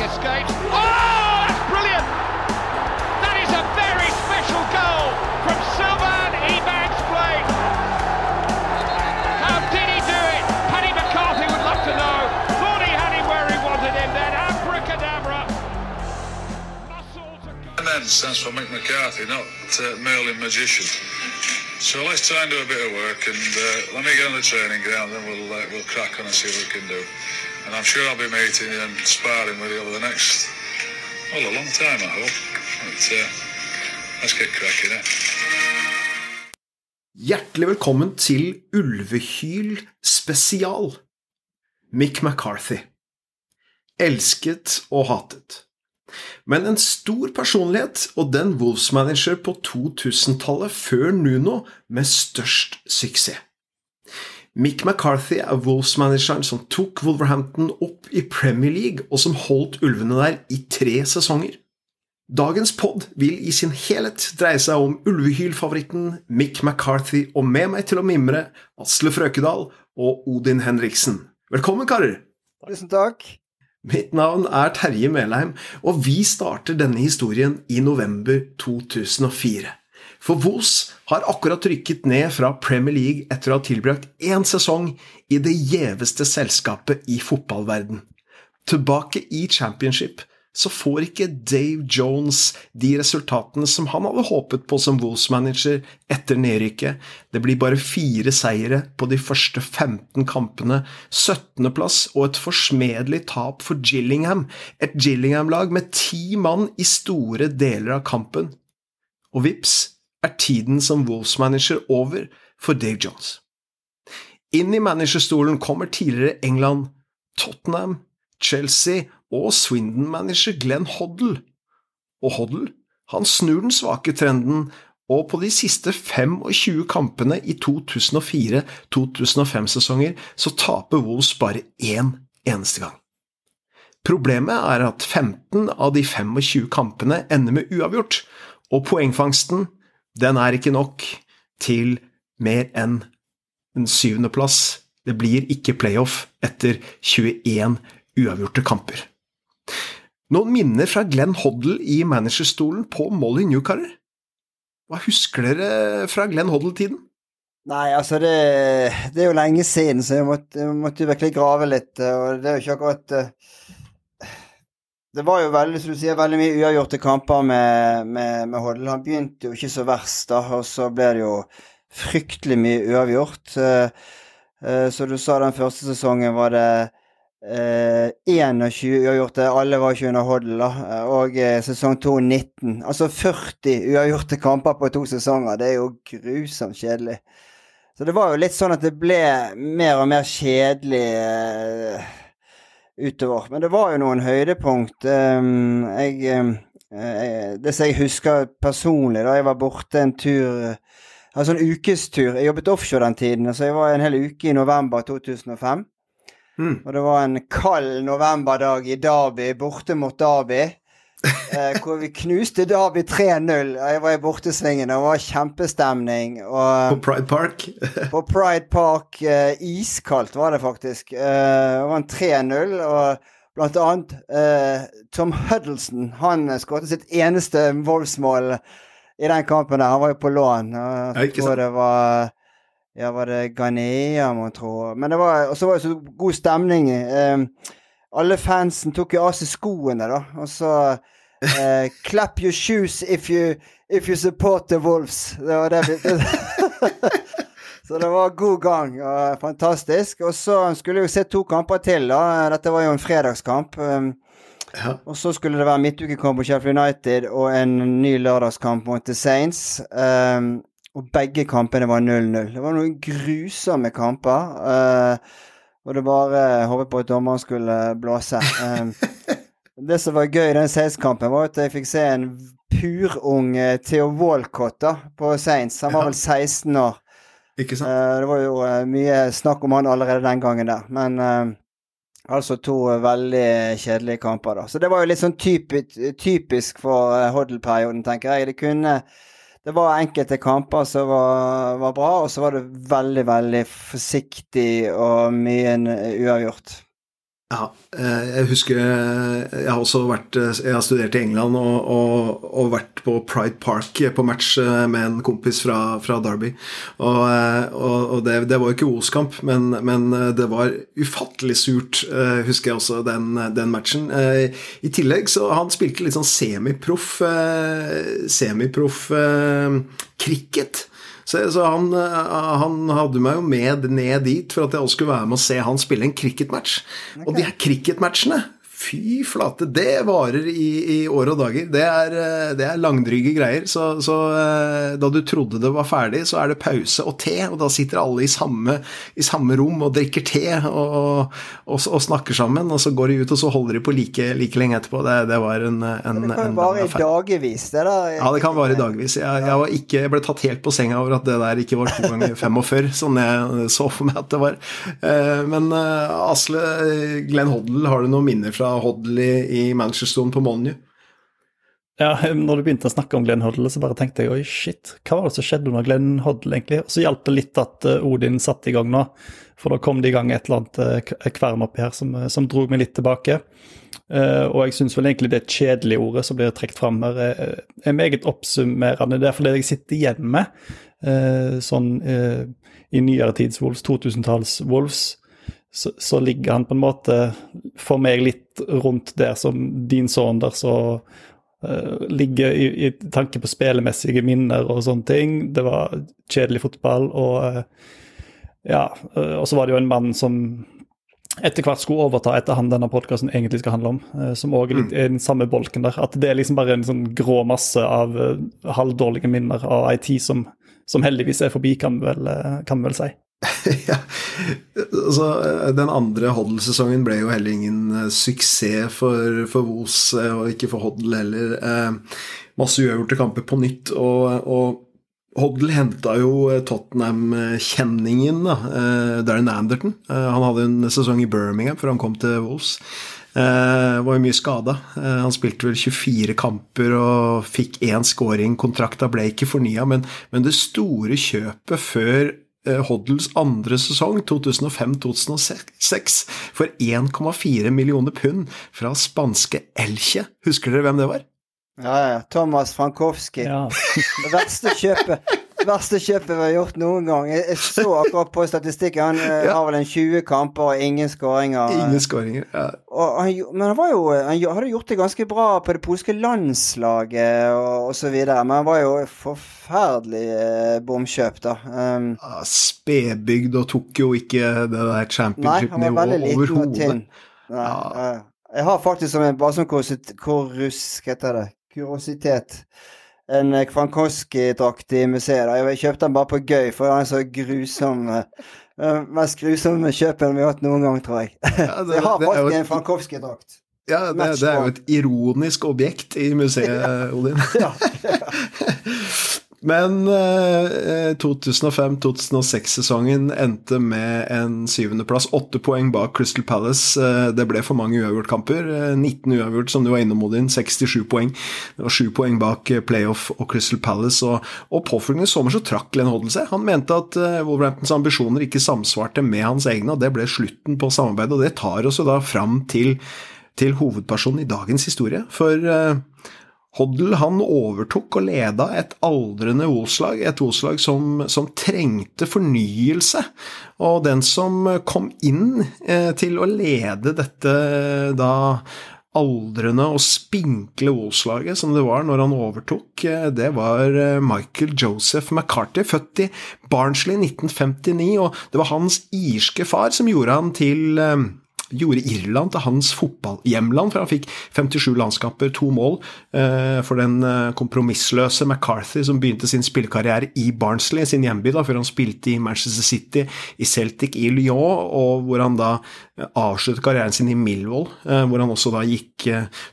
escapes. Oh, that's brilliant! That is a very special goal from Sylvan Ebanks Blake. How did he do it? Paddy McCarthy would love to know. Thought he had him where he wanted him then. Abracadabra. And then stands for Mick McCarthy, not uh, Merlin Magician. So let's try and do a bit of work, and uh, let me get on the training ground, then we'll uh, we'll crack on and see what we can do. And I'm sure I'll be meeting and sparring with you over the next, well, a long time, I hope. But uh, let's get cracking, eh? Hjertelig velkommen til Ulvehyl spesial. Mick McCarthy. Elsket og hatet. Men en stor personlighet og den Wolves-manager på 2000-tallet før Nuno med størst suksess. Mick McCarthy er Wolves-manageren som tok Wolverhampton opp i Premier League, og som holdt ulvene der i tre sesonger. Dagens pod vil i sin helhet dreie seg om ulvehyl-favoritten Mick McCarthy, og med meg til å mimre Asle Frøkedal og Odin Henriksen. Velkommen, karer! Tusen takk. Mitt navn er Terje Melheim, og vi starter denne historien i november 2004. For Wolves har akkurat rykket ned fra Premier League etter å ha tilbrakt én sesong i det gjeveste selskapet i fotballverden. Tilbake i championship så får ikke Dave Jones de resultatene som han hadde håpet på som Wolves-manager etter nedrykket. Det blir bare fire seire på de første 15 kampene, 17.-plass og et forsmedelig tap for Gillingham, et Gillingham-lag med ti mann i store deler av kampen. Og vips er tiden som Wolves-manager over for Dave Jones. Inn i managerstolen kommer tidligere England, Tottenham, Chelsea og Swindon-manager Glenn Hoddle. Og Hoddle han snur den svake trenden, og på de siste 25 kampene i 2004-2005-sesonger så taper Wolves bare én eneste gang. Problemet er at 15 av de 25 kampene ender med uavgjort, og poengfangsten den er ikke nok til mer enn en syvendeplass. Det blir ikke playoff etter 21 uavgjorte kamper. Noen minner fra Glenn Hoddle i managerstolen på Molly Newcarrer? Hva husker dere fra Glenn Hoddle-tiden? Nei, altså det, det, er jo lenge siden, så jeg måtte, jeg måtte virkelig grave litt. Og det er jo ikke akkurat eh, Det var jo veldig, som du sier, veldig mye uavgjorte kamper med, med, med Hoddle. Han begynte jo ikke så verst, da, og så ble det jo fryktelig mye uavgjort. Eh, eh, Så du sa den første sesongen var det Eh, 21 uavgjorte, alle var ikke under Hoddle, da. Og eh, sesong 2 19. Altså 40 uavgjorte kamper på to sesonger. Det er jo grusomt kjedelig. Så det var jo litt sånn at det ble mer og mer kjedelig eh, utover. Men det var jo noen høydepunkt. Um, jeg, eh, det som jeg husker personlig, da jeg var borte en tur Altså en ukestur. Jeg jobbet offshore den tiden, så jeg var en hel uke i november 2005. Mm. Og det var en kald novemberdag i Derby, borte mot Derby. Eh, hvor vi knuste Derby 3-0. Jeg var i bortesvingen, det var kjempestemning. Og, På Pride Park? på Pride Park eh, Iskaldt var det faktisk. Eh, det var en 3-0, og blant annet eh, Tom Huddleston. Han skåret sitt eneste Wolves-mål i den kampen der. Han var jo på lån. Jeg tror det var ja, var det Ghanea, må jeg tro. Men det var, og så var det så god stemning. Eh, alle fansen tok jo av seg skoene, da. Og så uh, Clap your shoes if you, if you support the Wolves. Det var det vi Så det var god gang. Og fantastisk. Og så skulle vi se to kamper til, da. Dette var jo en fredagskamp. Um, Ja. og så skulle det være midtukekamp mot Sheffield United og en ny lørdagskamp mot The Saints. Um, og begge kampene var 0-0. Det var noen grusomme kamper. Uh, og det bare håpet på at dommeren skulle blåse. Det som var gøy i den Saints-kampen, var at jeg fikk se en purung eh, Theo Walcott da, på Saints. Han var vel 16 år. Ikke sant? Eh, det var jo eh, mye snakk om han allerede den gangen der. Men eh, altså to eh, veldig kjedelige kamper, da. Så det var jo litt sånn typisk, typisk for Hoddle-perioden, tenker jeg. Det kunne Det var enkelte kamper som var, var bra, og så var det veldig, veldig forsiktig og mye uavgjort. Ja, eh, jeg husker eh, Jeg har også vært eh, Jeg har studert i England og, og, og vært på Pride Park på match med en kompis fra, fra Derby. Og, og det, det, var jo ikke Os-kamp, men, men, det var ufattelig surt, husker jeg også, den, den, matchen. I tillegg så han spilte litt sånn semiproff Semiproff cricket. Så, så han, eh, han, hadde meg jo med ned dit for at jeg også skulle være med og se han spille en cricketmatch. Okay. Og de her cricketmatchene Fy flate, det varer i, i, år og dager. Det er, eh, det er langdryge greier. Så, så, eh, da du trodde det var ferdig, så er det pause og te, og da sitter alle i samme, i samme rom og drikker te og, og, og, snakker sammen, og så går de ut, og så holder de på like, like lenge etterpå. Det, det var en, en Det kan vare i dagevis, det da? Ja, det kan vare i dagevis. Jeg, jeg, ikke, jeg, ble tatt helt på senga over at det der ikke var to ganger 45, sånn jeg så for meg at det var. Eh, men Asle Glenn Hoddle, har du noen minner fra Hodley i Manchester på Molyneux. Ja, når du begynte å snakke om Glenn Hoddle, så bare tenkte jeg oi, shit, hva var det som skjedde under Glenn Hoddle, egentlig? Og så hjalp det litt at uh, Odin satte i gang nå, for da kom det i gang et eller annet uh, kvern oppi her som, uh, som dro meg litt tilbake. Uh, og jeg syns vel egentlig det kjedelige ordet som blir trukket fram her, er, er, meget oppsummerende. Det er fordi jeg sitter igjen med, sånn i nyere tids Wolves, 2000-talls Wolves, så, så, ligger han på en måte for meg litt rundt der som din sønn der så uh, ligger i, i, tanke på spillemessige minner og sånne ting. Det var kjedelig fotball, og uh, ja, uh, og så var det jo en mann som etter hvert skulle overta etter han denne podkasten egentlig skal handle om, som òg er litt i den samme bolken der. At det er liksom bare en sånn grå masse av halvdårlige minner av ei tid som, som heldigvis er forbi, kan vi vel, kan vi vel si. ja. altså, den andre Hoddle-sesongen ble jo heller ingen uh, suksess for, for Vos, uh, og ikke for Hoddle heller. Eh, masse uavgjorte kamper på nytt, og, og Hoddle henta jo Tottenham-kjenningen, eh, Darren Anderton. han hadde en sesong i Birmingham før han kom til Wolves. Eh, var jo mye skada. Eh, han spilte vel 24 kamper og fikk én scoring. Kontrakta ble ikke fornya, men, men, det store kjøpet før Eh, Hoddles andre sesong, 2005-2006, for 1,4 millioner pund fra spanske Elche. Husker dere hvem det var? Ja, ja. Thomas Frankowski. Ja. det verste kjøpet verste kjøpet vi har gjort noen gang. Jeg, så akkurat på statistikken. Han eh, ja. har vel en 20 kamper og ingen skåringer. Ingen skåringer, ja. Han, men han var jo Han hadde gjort det ganske bra på det polske landslaget og, og så videre, men han var jo forferdelig eh, bomkjøp, da. Um, ja, Spedbygd og tok jo ikke det der championship-nivået overhodet. Ja. Jeg har faktisk som en, bare som heter det, kuriositet en Kvankowski-drakt i museet. Jeg kjøpte den bare på gøy, for den er så grusom. Uh, mest grusomme kjøpet vi har hatt noen gang, tror jeg. Ja, det, jeg har faktisk en Frankowski-drakt. Ja, det, det, er jo et ironisk objekt i museet, Odin. ja. Men eh, 2005-2006-sesongen endte med en syvendeplass. Åtte poeng bak Crystal Palace. Eh, det ble for mange uavgjortkamper. Eh, 19 uavgjort, som du var innom, Odin. 67 poeng. Det var sju poeng bak eh, playoff og Crystal Palace. Og, og påfølgende sommer så trakk Glenn Hoddle seg. Han mente at eh, Wolverhamptons ambisjoner ikke samsvarte med hans egne, og det ble slutten på samarbeidet. Og det tar oss jo da fram til, til hovedpersonen i dagens historie. For eh, Hoddle han overtok og leda et aldrende Os-lag, et Os-lag som, som, trengte fornyelse. Og den som kom inn eh, til å lede dette da aldrende og spinkle Os-laget som det var når han overtok, eh, det var eh, Michael Joseph McCarthy, født i Barnsley 1959, og det var hans irske far som gjorde han til eh, gjorde Irland til hans fotballhjemland, for han fikk 57 landskamper, to mål, eh, for den eh, kompromissløse McCarthy som begynte sin spillekarriere i Barnsley, sin hjemby, da, før han spilte i Manchester City, i Celtic i Lyon, og hvor han da eh, avsluttet karrieren sin i Millwall, hvor han også da gikk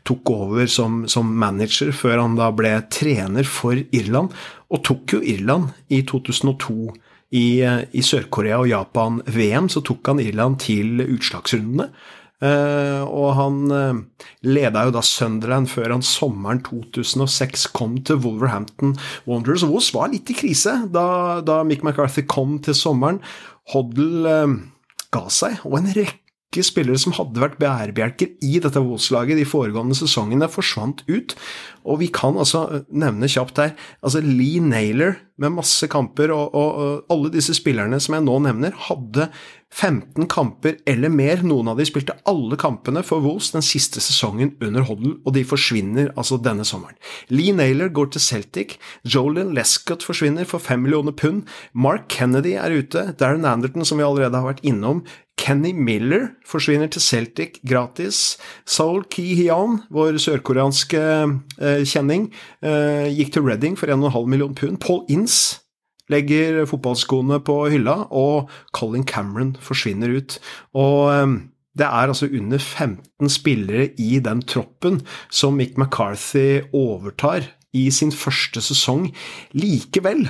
tok over som, som manager, før han da ble trener for Irland, og tok jo Irland i 2002 i, i Sør-Korea og Japan-VM så tok han Irland til utslagsrundene. Uh, og han uh, leda jo da Sunderland før han sommeren 2006 kom til Wolverhampton Wanderers. Wolves var litt i krise da, da Mick McCarthy kom til sommeren. Hoddle uh, ga seg, og en rekke rekke spillere som hadde vært bærebjelker i dette Wolfs-laget de foregående sesongene, forsvant ut. Og vi kan altså nevne kjapt her altså Lee Naylor med masse kamper, og, og, og alle disse spillerne som jeg nå nevner, hadde 15 kamper eller mer. Noen av de spilte alle kampene for Wolves den siste sesongen under Hoddle, og de forsvinner altså denne sommeren. Lee Naylor går til Celtic, Jolin Lescott forsvinner for 5 millioner pund, Mark Kennedy er ute, Darren Anderton, som vi allerede har vært innom, Kenny Miller forsvinner til Celtic gratis. Seoul Ki-hyun, vår sørkoreanske eh, kjenning, eh, gikk til Reading for 1,5 million pund. Paul Ince legger fotballskoene på hylla, og Colin Cameron forsvinner ut. Og eh, det er altså under 15 spillere i den troppen som Mick McCarthy overtar i sin første sesong. Likevel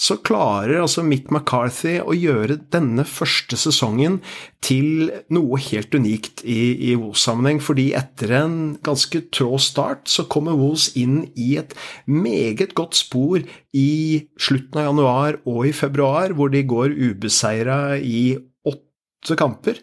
så klarer altså Mick McCarthy å gjøre denne første sesongen til noe helt unikt i, i Wolves-sammenheng, fordi etter en ganske trå start så kommer Wolves inn i et meget godt spor i slutten av januar og i februar, hvor de går ubeseira i åtte kamper,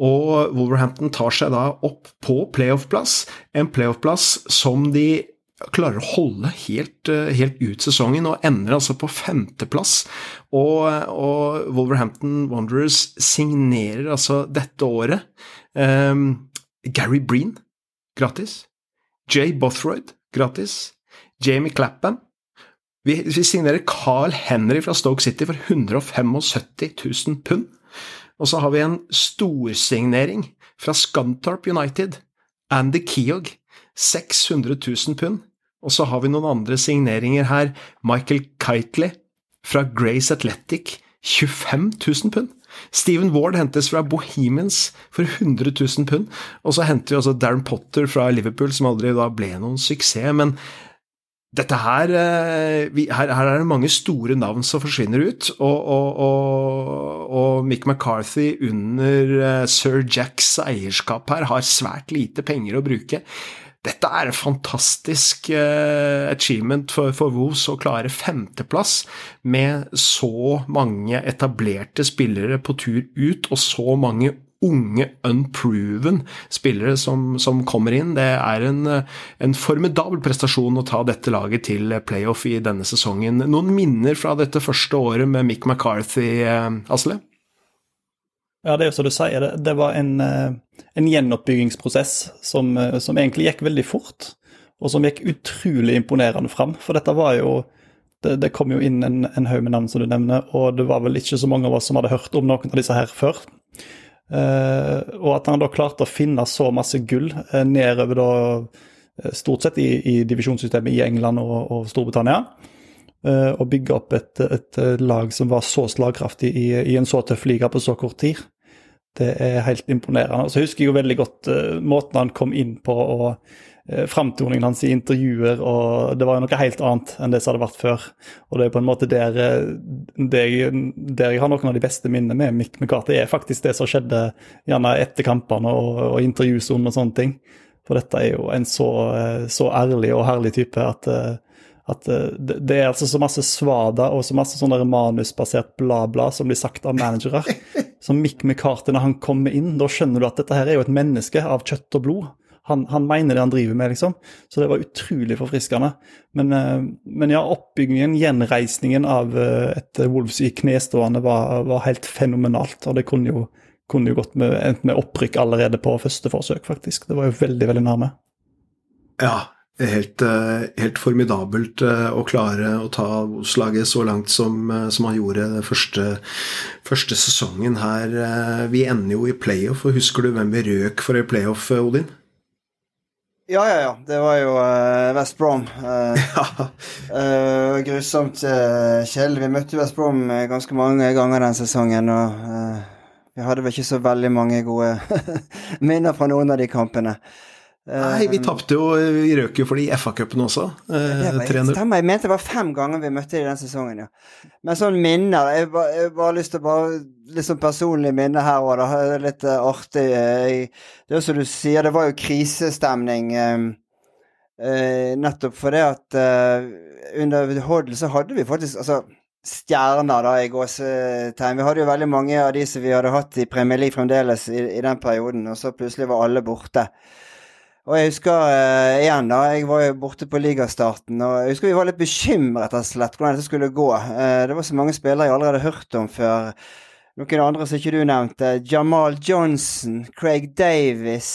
og Wolverhampton tar seg da opp på playoff-plass, en playoff-plass som de klarer å holde helt, eh, helt, ut sesongen, og ender altså på femteplass. Og, og Wolverhampton Wanderers signerer altså dette året um, Gary Breen gratis. Jay Bothroyd gratis. Jamie Clapham. Vi, vi signerer Carl Henry fra Stoke City for 175 000 pund. Og så har vi en storsignering fra Scunthorpe United. Andy Keogh. 600 000 pund. Og så har vi noen andre signeringer her. Michael Kitely fra Grace Athletic, 25 000 pund. Steven Ward hentes fra Bohemians for 100 000 pund. Og så henter vi også Darren Potter fra Liverpool, som aldri da ble noen suksess. Men dette her, eh, her, her er det mange store navn som forsvinner ut. Og, og, og, og Mick McCarthy under eh, sir Jacks eierskap her har svært lite penger å bruke. Dette er en fantastisk uh, achievement for, for Wolves å klare femteplass med så mange etablerte spillere på tur ut, og så mange unge, unproven spillere som, som kommer inn. Det er en, en, formidabel prestasjon å ta dette laget til playoff i denne sesongen. Noen minner fra dette første året med Mick McCarthy, uh, Asle? Ja, det er jo som du sier, det, det var en, eh, en gjenoppbyggingsprosess som, eh, som, egentlig gikk veldig fort, og som gikk utrolig imponerende fram. For dette var jo Det, det kom jo inn en, en haug med navn, som du nevner, og det var vel ikke så mange av oss som hadde hørt om noen av disse her før. Uh, og at han da klarte å finne så masse gull uh, nedover da stort sett i, i divisjonssystemet i England og, og Storbritannia. Uh, og bygge opp et, et, lag som var så slagkraftig i, i, en så tøff liga på så kort tid. Det er helt imponerende. Og Så husker jeg jo veldig godt uh, måten han kom inn på, og uh, framtoningen hans i intervjuer. og Det var jo noe helt annet enn det som hadde vært før. Og det er på en måte der, uh, der, jeg, der jeg har noen av de beste minnene med Mick McCarthy, er faktisk det som skjedde gjerne etter kampene og, og intervjusonen og sånne ting. For dette er jo en så, så ærlig og herlig type at at det, det er altså så masse svada og så masse sånne manusbasert bla-bla som blir sagt av managere. Som Mick McCarthy når han kommer inn, da skjønner du at dette her er jo et menneske av kjøtt og blod. Han, han, mener det han driver med, liksom. Så det var utrolig forfriskende. Men, eh, men ja, oppbyggingen, gjenreisningen av eh, et Wolves i knestående var, var helt fenomenalt. Og det kunne jo, kunne jo gått med, med opprykk allerede på første forsøk, faktisk. Det var jo veldig, veldig nærme. Ja, helt, eh, helt, formidabelt eh, å klare å ta Obos-laget så langt som, eh, som, han gjorde den første, første, sesongen her. Vi ender jo i playoff, og husker du hvem vi røk for i playoff, Odin? Ja, ja, ja. Det var jo West Brom. Ja. grusomt kjedelig. Vi møtte West Brom ganske mange ganger den sesongen, og vi hadde vel ikke så veldig mange gode minner fra noen av de kampene. Nei, vi tapte jo Vi røk jo for det i FA-cupen også. Eh, stemmer. Jeg mente det var fem ganger vi møtte i den sesongen, ja. Men sånn minner Jeg har bare lyst til å bare Litt sånn personlige minner her òg, da. Litt uh, artig. Jeg, det er jo som du sier, det var jo krisestemning. Uh, nettopp fordi at uh, under Hoddle så hadde vi faktisk Altså stjerner, da, i gåsetegn. Vi hadde jo veldig mange av de som vi hadde hatt i Premier League fremdeles i, i den perioden, og så plutselig var alle borte. Og jeg husker uh, igjen, da, jeg var jo borte på ligastarten, og jeg husker vi var litt bekymret rett og slett hvordan dette skulle gå. Uh, det var så mange spillere jeg allerede hørt om før. Noen andre som ikke du nevnte. Jamal Johnson, Craig Davis.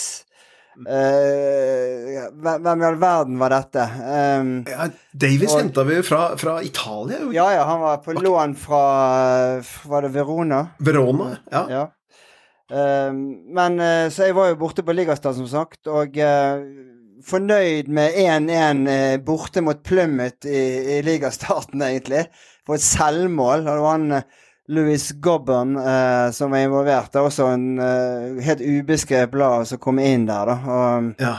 Uh, hvem i all verden var dette? Um, ja, Davis henta vi fra, fra Italia. Jo. Ja, ja, han var på lån fra Var det Verona? Verona, ja. ja. Uh, men uh, Så jeg var jo borte på Ligastad, som sagt, og uh, fornøyd med 1-1 borte mot Plummet i, i ligastarten, egentlig. For et selvmål. Det var han Louis Gobben som var involvert. Det er også en helt ubeskrevet blad som kom inn der, da. Og, ja.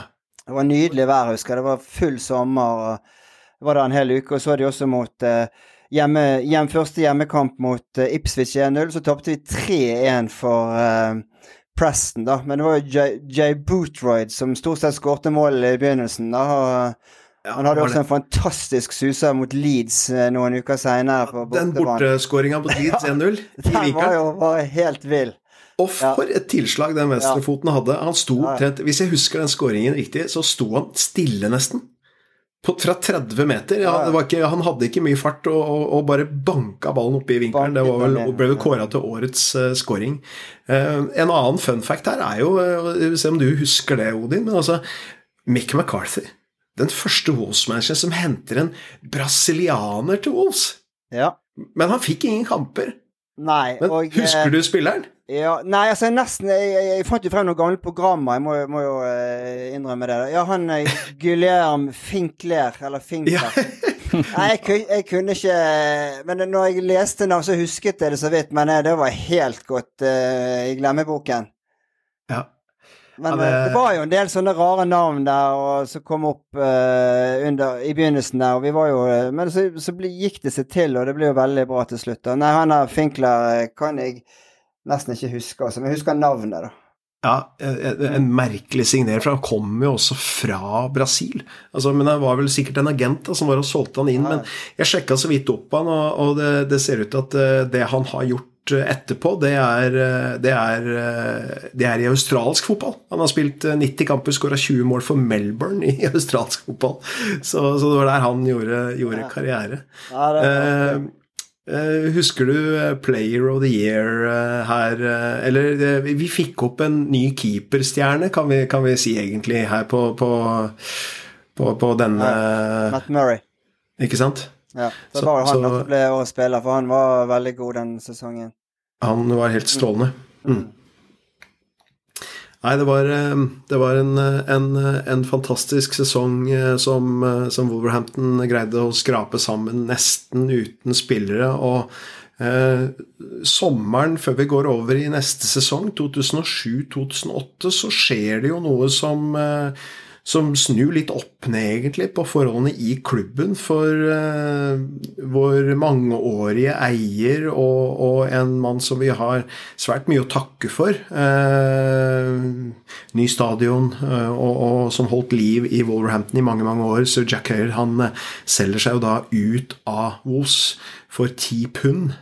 Det var nydelig vær, husker jeg. Det var full sommer. og det var der en hel uke. Og så var de også mot hjemme, hjem, første hjemmekamp mot uh, Ipswich 1-0. Så tapte vi 3-1 for uh, Preston, da. Men det var jo Jay, Bootroyd som stort sett skårte mål i begynnelsen. da, og ja, han hadde også en fantastisk suser mot Leeds noen uker seinere. Den borteskåringa mot Leeds 1-0 Den var jo var helt vill. Og for ja. et tilslag den venstrefoten hadde. Han sto omtrent Hvis jeg husker den skåringen riktig, så sto han stille, nesten. På, fra 30 meter. Ja, ikke, han hadde ikke mye fart og, og, og bare banka ballen opp i vinkelen. Det vel, ble vel kåra til årets uh, scoring. Uh, en annen fun fact her er jo uh, Se om du husker det, Odin, men altså Mick McCarthy. Den første Wolves-manageren som henter en brasilianer til Wolves. Ja. Men han fikk ingen kamper. Nei, Men og, husker du spilleren? Ja, nei, altså nesten Jeg, jeg, jeg fant jo frem noen gamle programmer, jeg må, må jo eh, innrømme det. Ja, han uh, Guillerm Finkler, eller Finkler. Ja. nei, jeg, jeg, kunne ikke Men når jeg leste navn, så husket jeg det så vidt. Men uh, det var helt godt eh, i glemmeboken. Ja. Men ja, det... det... var jo en del sånne rare navn der og som kom opp under, i begynnelsen der. Og vi var jo, men så, så ble, gikk det seg til, og det ble jo veldig bra til slutt. Nei, han der Finkler kan jeg nesten ikke husker. Altså, men jeg husker navnet, da. Ja, en merkelig signer, for han kom jo også fra Brasil. Altså, men han var vel sikkert en agent da, som var og solgte han inn. Ja. Men jeg sjekka så vidt opp han, og, og det, det, ser ut til at eh, det han har gjort eh, etterpå, det er, eh, det er, det er i australsk fotball. Han har spilt 90 kamper, skåra 20 mål for Melbourne i australsk fotball. Så, så det var der han gjorde, gjorde karriere. Ja, det det, husker du uh, Player of the Year uh, her Eller vi fikk opp en ny keeperstjerne, kan, kan, vi si egentlig, her på, på, på, på denne Matt Murray. Ikke sant? Ja, det så, han som ble årets spiller, for han var veldig god den sesongen. Han var helt strålende. Mm. Nei, det var, eh, det var en, en, en, fantastisk sesong eh, som, eh, som, Wolverhampton greide å skrape sammen nesten uten spillere. Og eh, sommeren før vi går over i neste sesong, 2007-2008, så skjer det jo noe som eh, som snur litt opp ned, egentlig, på forholdene i klubben. For uh, vår mangeårige eier og, og, en mann som vi har svært mye å takke for. Uh, ny stadion, uh, og, og, som holdt liv i Wolverhampton i mange mange år. Så Jack Hayer han selger seg jo da ut av Wos for ti pund.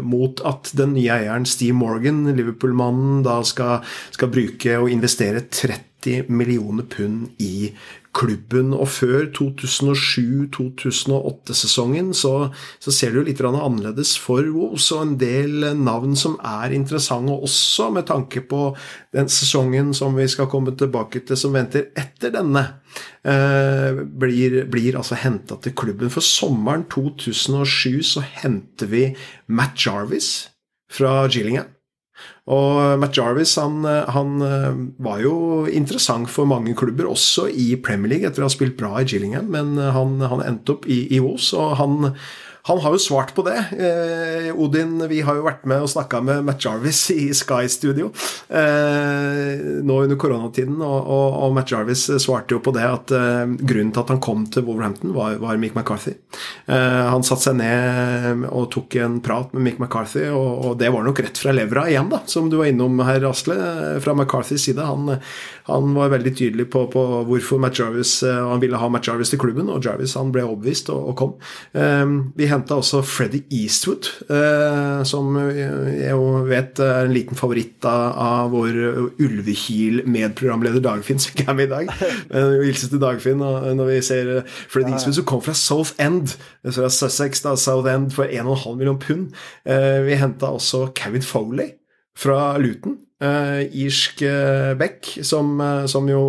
mot at den nye eieren Steve Morgan, Liverpool-mannen, da skal, skal bruke og investere 30 90 millioner pund i klubben. Og før 2007-2008-sesongen så, så, ser det jo litt annerledes for Wolves, og en del navn som er interessante også, med tanke på den sesongen som vi skal komme tilbake til, som venter etter denne, eh, blir, blir altså henta til klubben. For sommeren 2007 så henter vi Matt Jarvis fra Gillingham. Og Matt Jarvis han, han, eh, var jo interessant for mange klubber, også i Premier League, etter å ha spilt bra i Gillingham, men han, han endte opp i, i Os, og han, han har jo svart på det. Eh, Odin, vi har jo vært med og snakka med Matt Jarvis i Sky Studio. Eh, nå under koronatiden, og, og, og, Matt Jarvis svarte jo på det at eh, grunnen til at han kom til Wolverhampton, var, var Mick McCarthy. Uh, han satte seg ned og tok en prat med Mick McCarthy, og, og, det var nok rett fra levra igjen, da, som du var innom her, Asle. Fra McCarthys side. Han, han var veldig tydelig på, på hvorfor Matt Jarvis han ville ha Matt Jarvis til klubben, og Jarvis han ble overbevist og, og kom. vi henta også Freddy Eastwood, som jeg jo vet er en liten favoritt av, vår Ulvekil-medprogramleder Dagfinn, som ikke er med i dag. Men hilses til Dagfinn når vi ser Freddy Eastwood, som kom fra South End, fra Sussex, da, South End, for 1,5 million pund. Eh, vi henta også Kevin Foley fra Luton, eh, irsk uh, back, som, som jo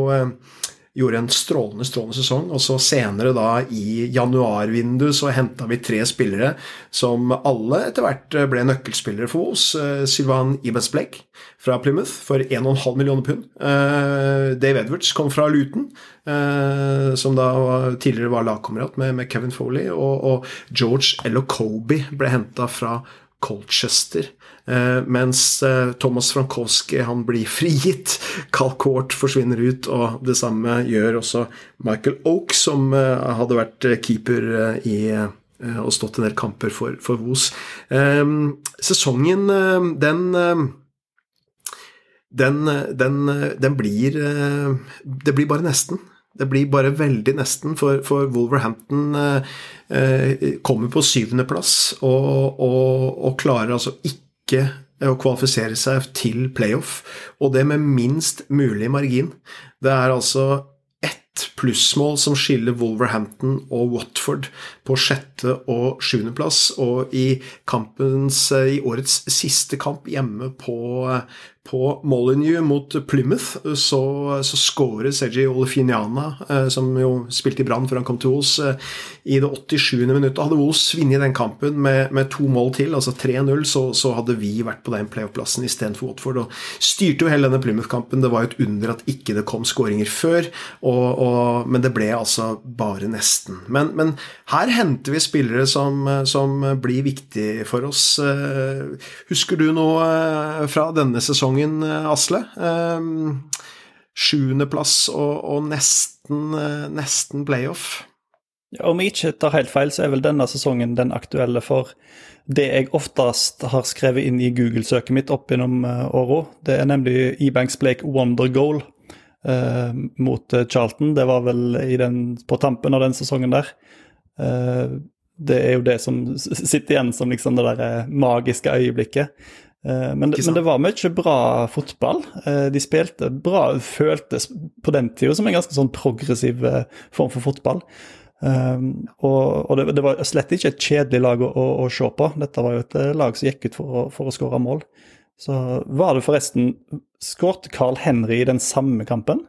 gjorde en strålende strålende sesong. Og så senere, da i januarvinduet, så henta vi tre spillere som alle etter hvert ble nøkkelspillere for oss. Eh, Sylvan Ibens Blake fra Plymouth for 1,5 millioner pund. Eh, Dave Edwards kom fra Luton, eh, som da tidligere var lagkamerat med, Kevin Foley. Og, George Elokobi ble henta fra Colchester. Eh, mens eh, Thomas Frankowski han blir frigitt. Carl Court forsvinner ut, og det samme gjør også Michael Oak, som eh, hadde vært keeper i og stått en del kamper for, for Vos. Sesongen, den den, den, den, blir Det blir bare nesten. Det blir bare veldig nesten, for, for Wolverhampton eh, kommer på syvendeplass og, og, og klarer altså ikke ikke å kvalifisere seg til playoff, og det med minst mulig margin. Det er altså ett plussmål som skiller Wolverhampton og Watford på sjette- og sjuendeplass, og i, kampens, i årets siste kamp hjemme på, på Molyneux mot Plymouth så, så skårer Sergi Olefiniana, eh, som jo spilte i Brann før han kom til Os, eh, i det 87. minuttet. Hadde Os vunnet den kampen med, med, to mål til, altså 3-0, så, så, hadde vi vært på den playoff-plassen istedenfor Watford. Og styrte jo hele denne Plymouth-kampen. Det var jo et under at ikke det kom skåringer før, og, og, men det ble altså bare nesten. Men, men her henter vi spillere som, som blir viktige for oss. Eh, husker du noe fra denne sesongen? eh, Asle. Sjuendeplass og, og nesten, eh, nesten playoff. Ja, om jeg ikke tar helt feil, så er vel denne sesongen den aktuelle for det jeg oftest har skrevet inn i Google-søket mitt opp gjennom åra. Det er nemlig Ebanks Blake Wonder Goal uh, mot uh, Charlton. Det var vel den, på tampen av den sesongen der. Eh, det er jo det som sitter igjen som liksom det der magiske øyeblikket. Eh, men, men, det var mye bra fotball. Eh, de spilte bra, føltes på den tida som en ganske sånn progressiv eh, form for fotball. Um, og, og det, det, var slett ikke et kjedelig lag å, å, å, se på. Dette var jo et lag som gikk ut for å, for å skåre mål. Så var det forresten Skåret Carl Henry i den samme kampen?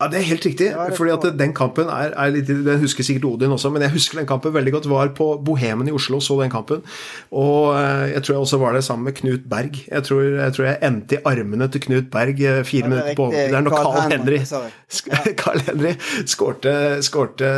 Ja, Det er helt riktig. Ja, fordi at den kampen er, er, litt Den husker sikkert Odin også, men jeg husker den kampen veldig godt. Var på Bohemen i Oslo og så den kampen. Og eh, jeg tror jeg også var det sammen med Knut Berg. Jeg tror jeg, tror jeg endte i armene til Knut Berg eh, fire ja, minutter på overtid når Carl Henry, Carl Henry skårte, skårte,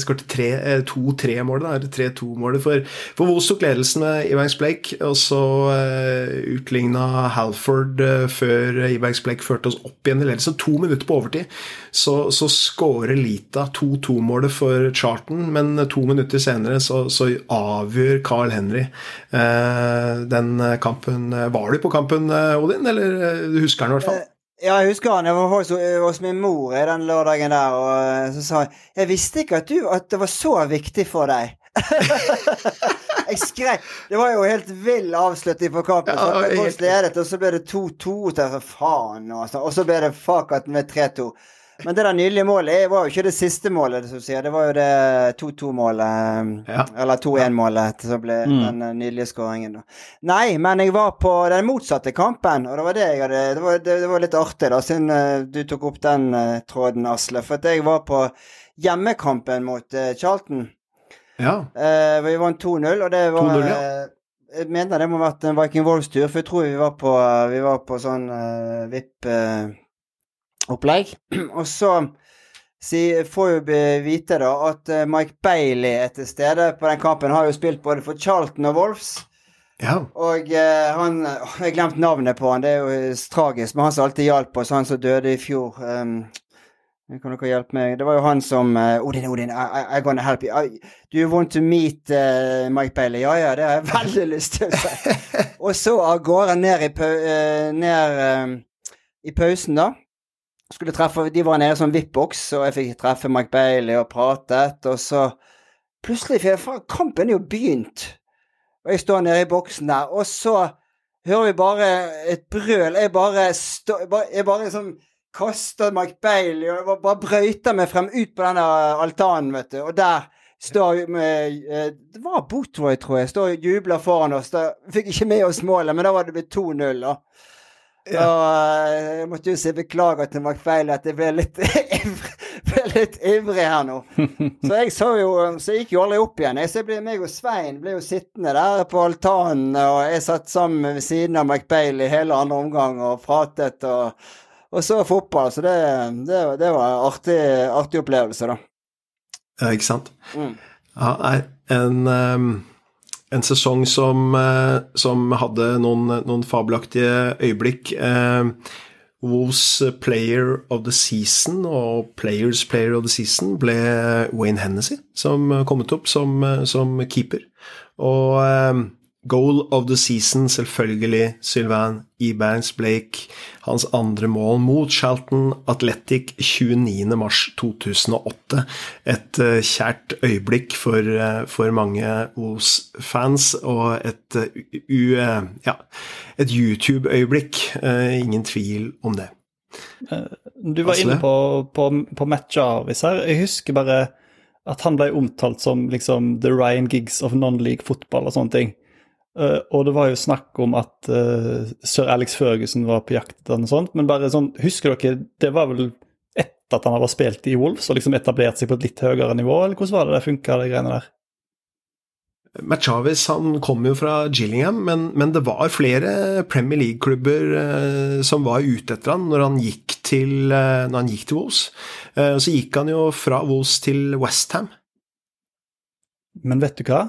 skårte eh, to-tre-målet. Tre-to-målet for, for Vos tok ledelsen med Ivangs Blake, og så uh, utligna Halford uh, før Ivangs Blake førte oss opp igjen i ledelsen. To minutter på overtid så, så skårer Lita 2-2-målet for Charton, men to minutter senere så, så avgjør Carl Henry eh, den kampen. Var du på kampen, eh, Odin, eller eh, du husker den i hvert fall? Ja, jeg husker han. Jeg var faktisk hos min mor den lørdagen der, og eh, så sa jeg Jeg visste ikke at, du, at det var så viktig for deg. jeg skrek. Det var jo helt vill avslutning på kampen. Ja, helt... ledet, og så ble det 2-2. Faen, altså. Og så ble det fakat med 3-2. Men det der nydelige målet var jo ikke det siste målet. Det var jo det 2-2-målet, ja. eller 2-1-målet, som ble mm. den eh, nydelige skåringen. Nei, men jeg var på den motsatte kampen, og det var det jeg hadde Det var, det, det var litt artig, da, siden uh, du tok opp den uh, tråden, Asle. For at jeg var på hjemmekampen mot uh, Charlton. Ja. vi vant 2-0, og det var ja. Jeg mener det må ha vært en Viking Wolves-tur, for jeg tror vi var på, vi var på sånn VIP opplegg. Og så si, får vi vite da at eh, Mike Bailey er til stede på den kampen. Har jo spilt både for Charlton og Wolves. Ja. Og eh, han Jeg har glemt navnet på han, det er jo eh, tragisk, men han som alltid hjalp oss, han som døde i fjor. Um, kan dere hjelpe meg? Det var jo han som uh, Odin, Odin, I, I'm gonna help you. I, do you want to meet uh, Mike Bailey? Ja, ja, det har jeg veldig lyst til. og så av gårde ned, i, uh, ned um, i pausen, da. Skulle treffe, De var nede i sånn VIP-boks, og jeg fikk treffe Mike Bailey og pratet. Og så plutselig for Kampen er jo begynt. Og jeg står nede i boksen der, og så hører vi bare et brøl. Jeg bare, stå, jeg bare liksom kaster Mike Bailey og bare brøyter meg frem ut på denne altanen, vet du. Og der står med, Det var Botroy, tror jeg. Står og jubler foran oss. Da fikk ikke med oss målet, men da var det blitt 2-0. Ja. Og jeg måtte jo si beklager til McFeil at jeg ble litt ble litt ivrig her nå. Så jeg så jo Så jeg gikk jo aldri opp igjen. Jeg, så jeg ble, meg og Svein ble jo sittende der på altanen, og jeg satt sammen ved siden av Mike Bailey hele andre omgang og pratet. og og så fotball. Så det, det, det var en artig, artig, opplevelse, da. Ja, ikke sant. Mm. Ja, nei, en, um, en sesong som, uh, som hadde noen, noen, fabelaktige øyeblikk. Eh, Wolves Player of the Season og Players Player of the Season ble Wayne Hennessy, som kommet opp som, som keeper. Og um, Goal of the season, selvfølgelig, Sylvain Ebanks Blake. Hans andre mål mot Charlton Athletic 29.3.2008. Et uh, kjært øyeblikk for, uh, for mange Os-fans, og et, uh, ja, et YouTube-øyeblikk. ingen tvil om det. Du var inne på, på, på Matt Jarvis her. Jeg husker bare at han ble omtalt som liksom the Ryan Giggs of non-league fotball og sånne ting. Uh, og det var jo snakk om at uh, sir Alex Ferguson var på jakt etter noe sånt, men bare sånn, husker dere Det var vel etter at han hadde spilt i Wolves og liksom etablert seg på et litt høyere nivå, eller hvordan var det det funka, de greiene der? Machavis han kom jo fra Gillingham, men, men det var flere Premier League-klubber uh, som var ute etter han når han gikk til, når han gikk til Wolves. så gikk han jo fra Wolves til Westham. Men vet du hva?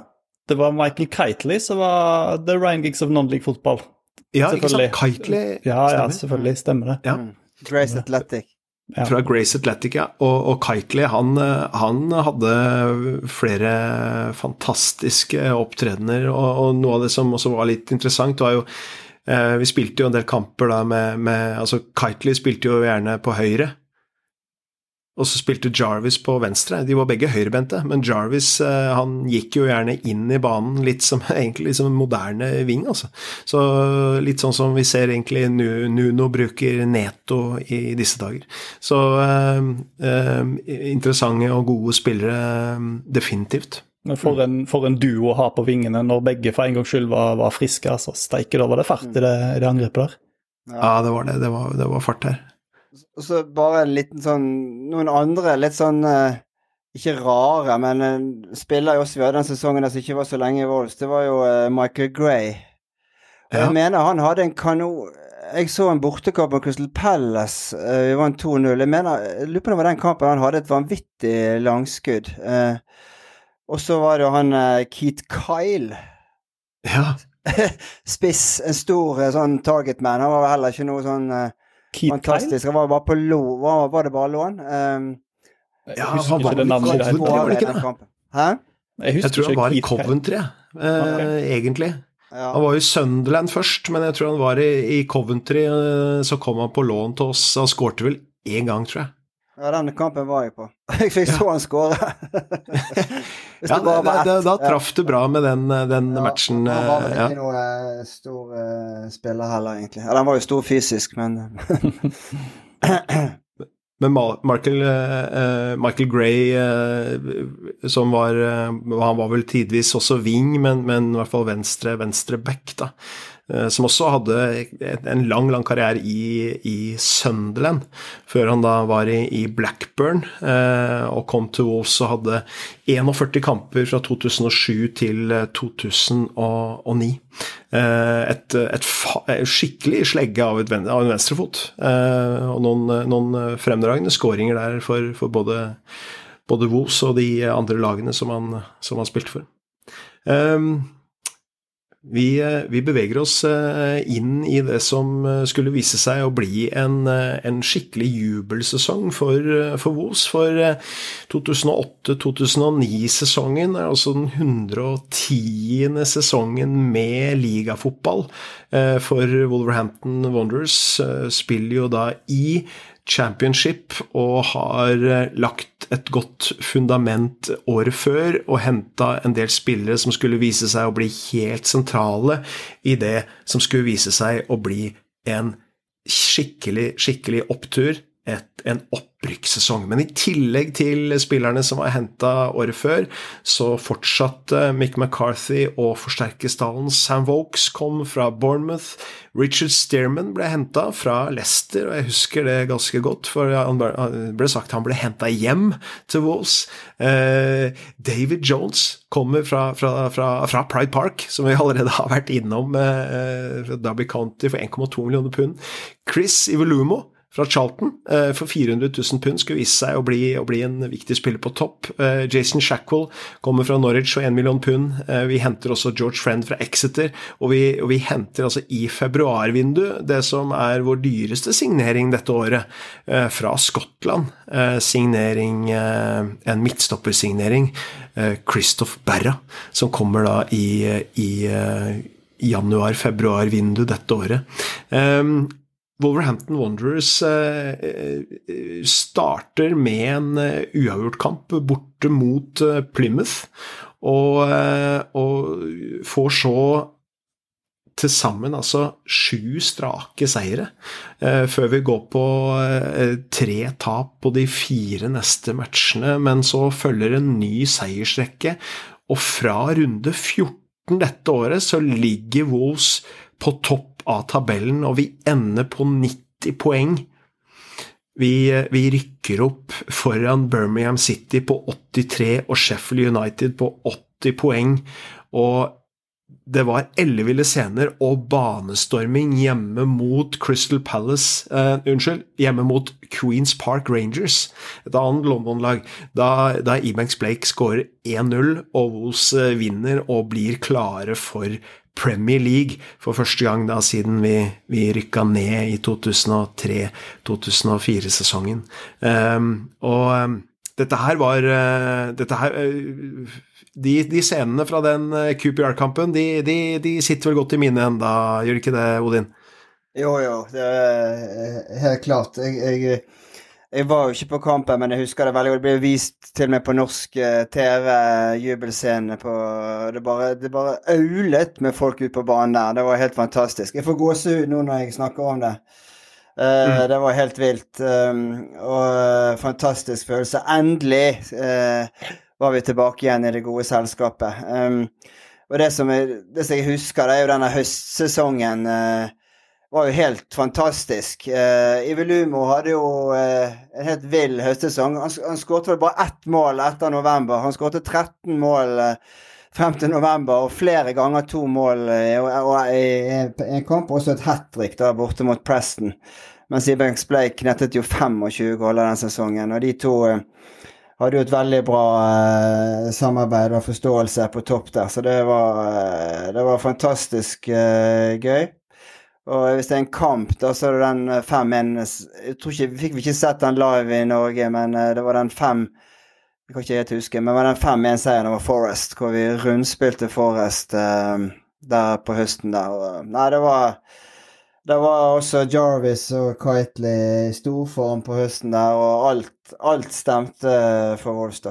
Det var Michael Kitely som var the Ryan Giggs of non-league fotball. Ja, ikke sant? Kitely Ja, ja, selvfølgelig. Stemmer det. Ja. Mm. Grace Athletic. Ja. Fra Grace Athletic, ja. Og, og Kitely, han, han, hadde flere fantastiske opptredener, og, og, noe av det som også var litt interessant, var jo eh, Vi spilte jo en del kamper da med, med Altså, Kitely spilte jo gjerne på høyre. Og så spilte Jarvis på venstre. De var begge høyrebente, men Jarvis eh, han gikk jo gjerne inn i banen litt som egentlig som en moderne ving, altså. Så litt sånn som vi ser egentlig Nuno bruker Neto i disse dager. Så eh, eh, interessante og gode spillere, eh, definitivt. Men for en, for en, duo å ha på vingene når begge for en gangs skyld var, var friske. altså Steike, da var det fart i det, i det angrepet der. Ja, det var det. Det var, det var fart her. Og så bare en liten sånn Noen andre litt sånn uh, Ikke rare, men en spiller jo også vi hadde den sesongen der som ikke var så lenge i Wolves. Det var jo uh, Michael Gray. Og ja. jeg mener han hadde en kanon Jeg så en bortekamp på Crystal Palace. vi vant 2-0. Jeg mener, jeg lurer på om det var den kampen han hadde et vanvittig langskudd. og så var det jo han Keith Kyle. Ja. Spiss. En stor sånn targetman. Han var heller ikke noe sånn Keith Fantastisk. Han var bare på lo, var, var, det bare lån? Um, ja, han var det navnet der. Var det ikke Hæ? Jeg, jeg tror han var i Coventry, eh, okay. egentlig. Ja. Han var i Sunderland først, men jeg tror han var i, i Coventry. Eh, så kom han på lån til oss. Han skårte vel én gang, tror jeg. Ja, den kampen var jeg på. Jeg fikk så han skåre. ja, da, det, da traff du bra med den, den ja, matchen. Han var vel ikke ja. noe eh, stor uh, spiller heller, egentlig. Eller han var jo stor fysisk, men Men Michael, uh, Michael Gray, uh, som var Han var vel tidvis også wing, men, men i hvert fall venstre, venstre back, da. Eh, som også hadde en lang, lang karriere i, i Sunderland, før han da var i, i Blackburn eh, og kom til Wolves og hadde 41 kamper fra 2007 til 2009. Eh, et, et, et skikkelig slegge av, et, av en venstrefot, og noen, noen fremdragende skåringer der for, for både, både Wolves og de andre lagene som han, som han spilte for. Um, Vi, eh, vi, beveger oss eh, inn i det som eh, skulle vise seg å bli en, en skikkelig jubelsesong for, for Vos. For 2008-2009-sesongen er altså den 110. sesongen med ligafotball for Wolverhampton Wanderers. Spiller jo da i championship og har eh, lagt et godt fundament året før og henta en del spillere som skulle vise seg å bli helt sentrale i det som skulle vise seg å bli en skikkelig, skikkelig opptur et, en opprykkssesong. Men i tillegg til spillerne som var henta året før, så fortsatte Mick McCarthy å forsterke stallen. Sam Vokes kom fra Bournemouth. Richard Stearman ble henta fra Leicester, og jeg husker det ganske godt, for han ble sagt han ble henta hjem til Wolves. Eh, David Jones kommer fra, fra, fra, fra, Pride Park, som vi allerede har vært innom, eh, Derby County for 1,2 millioner pund. Chris Ivelumo fra Charlton eh, for 400 000 pund skulle vise seg å bli, å bli, en viktig spiller på topp. Eh, Jason Shackwell kommer fra Norwich og 1 million pund. Eh, vi henter også George Friend fra Exeter, og vi, og vi henter altså i februarvinduet det som er vår dyreste signering dette året, fra Skottland. Signering, en midtstoppersignering. Christoph Berra, som kommer da i, i januar-februar-vindu dette året. Wolverhampton Wanderers eh, eh, starter med en eh, uavgjort kamp borte mot Plymouth, og, og får så til sammen altså sju strake seire, før vi går på tre tap på de fire neste matchene. Men så følger en ny seiersrekke, og fra runde 14 dette året så ligger Wolves på topp av tabellen, og vi ender på 90 poeng. Vi, vi, rykker opp foran Birmingham City på 83 og Sheffield United på 80 poeng. Og det var elleville scener og banestorming hjemme mot Crystal Palace eh, Unnskyld, hjemme mot Queens Park Rangers, et annet London-lag, da, da Ebanks Blake skårer 1-0 og Wolves eh, vinner og blir klare for Premier League for første gang da siden vi, vi rykka ned i 2003-2004-sesongen. Um, og um, dette her var uh, dette her, uh, de, de, scenene fra den uh, QPR-kampen, de, de, de, sitter vel godt i minnet enda, gjør ikke det, Odin? Jo, jo, det er helt klart. Jeg, jeg jeg var jo ikke på kampen, men jeg husker det veldig godt. Det ble vist til meg på norsk eh, TV, jubelscene på Det bare, det bare aulet med folk ute på banen der. Det var helt fantastisk. Jeg får gåsehud nå når jeg snakker om det. Uh, mm. Det var helt vilt. Um, og fantastisk følelse. Endelig uh, var vi tilbake igjen i det gode selskapet. Um, og det som, jeg, det som jeg husker, det er jo denne høstsesongen. Uh, var jo helt fantastisk. Uh, Ivelumo hadde jo uh, en helt vill høstsesong. Han, han skåret vel bare ett mål etter november. Han skåret 13 mål uh, frem til november, og flere ganger to mål i en kamp. Også et hat trick borte mot Preston. Mens Ibenks Blake knettet jo 25 goller den sesongen. Og de to hadde jo et veldig bra samarbeid og forståelse på topp der, så det var, det var fantastisk gøy. Og hvis det er en kamp, da så er det den 5-1 eh, Jeg tror ikke, Fikk ikke sett den live i Norge, men eh, det var den 5 Jeg kan ikke helt huske, men det var den 5-1-seieren over Forest, hvor vi rundspilte Forest uh, der på høsten der. Og, nei, det var det var også Jarvis og Kitely i storform på høsten der, og alt, alt stemte for Wolves.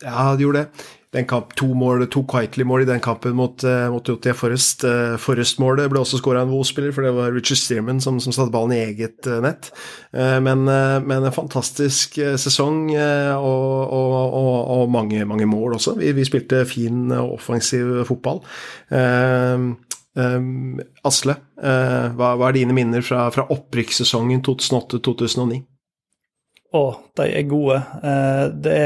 Ja, det gjorde det den kamp, to, mål, to Quietly-mål i den kampen mot, uh, mot JT Forrest. Uh, Forrest-målet ble også skåra en Wolf-spiller, for det var Richard Stearman som, som satte ballen i eget uh, nett. Men, men, en fantastisk sesong og, og, og, og, mange, mange mål også. Vi, vi spilte fin offensiv fotball. Asle, hva, hva, er dine minner fra, fra opprykkssesongen 2008-2009? Å, de er gode. det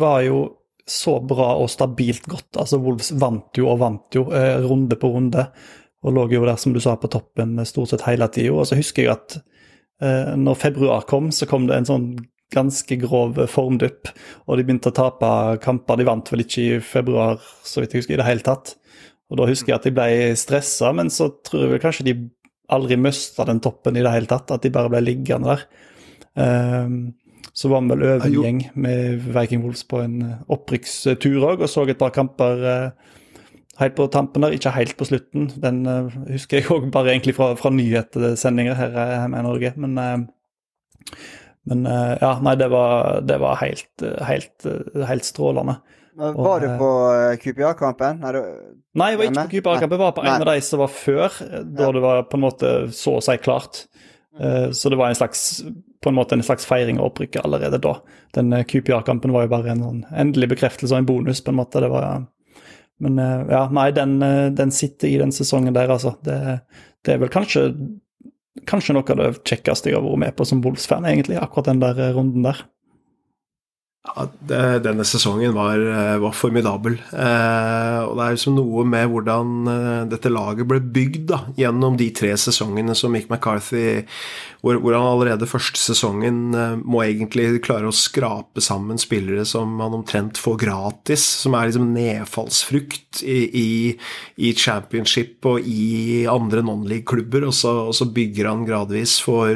var jo så bra og stabilt godt. Altså Wolves vant jo og vant jo, eh, runde på runde, og lå jo der, som du sa, på toppen stort sett hele tida. Og så husker jeg at eh, når februar kom, så kom det en sånn ganske grov formdupp, og de begynte å tape kamper. De vant vel ikke i februar, så vidt jeg husker, i det hele tatt. Og da husker jeg at de ble stressa, men så tror jeg vel kanskje de aldri mista den toppen i det hele tatt, at de bare ble liggende der. Um, så var vi vel over en gjeng med Viking Wolves på en opprykkstur òg, og så et par kamper uh, helt på tampen der, ikke helt på slutten. Den uh, husker jeg òg bare egentlig fra, fra nyhetssendinger her hjemme i Norge. Men, men ja, nei, det var, det var helt, helt, helt strålende. Var du på QPR-kampen? Nei, jeg var ikke på QPR-kampen. Jeg var på en av de som var før, da det var på en måte så å si klart. Så det var en slags, på en måte en slags feiring av opprykket allerede da. Den QPR-kampen var jo bare en sånn endelig bekreftelse og en bonus, på en måte. Det var, men ja, nei, den, den sitter i den sesongen der, altså. Det, det er vel kanskje, kanskje noe av det kjekkeste jeg har vært med på som Wolves-fan, egentlig. Akkurat den der runden der. Ja, det, denne sesongen var, var formidabel. Eh, og det er liksom noe med hvordan eh, dette laget ble bygd da, gjennom de tre sesongene som Mick McCarthy hvor, hvor, han allerede første sesongen eh, må egentlig klare å skrape sammen spillere som han omtrent får gratis, som er liksom nedfallsfrukt i, i, i championship og i andre non-league-klubber, og, og, så bygger han gradvis for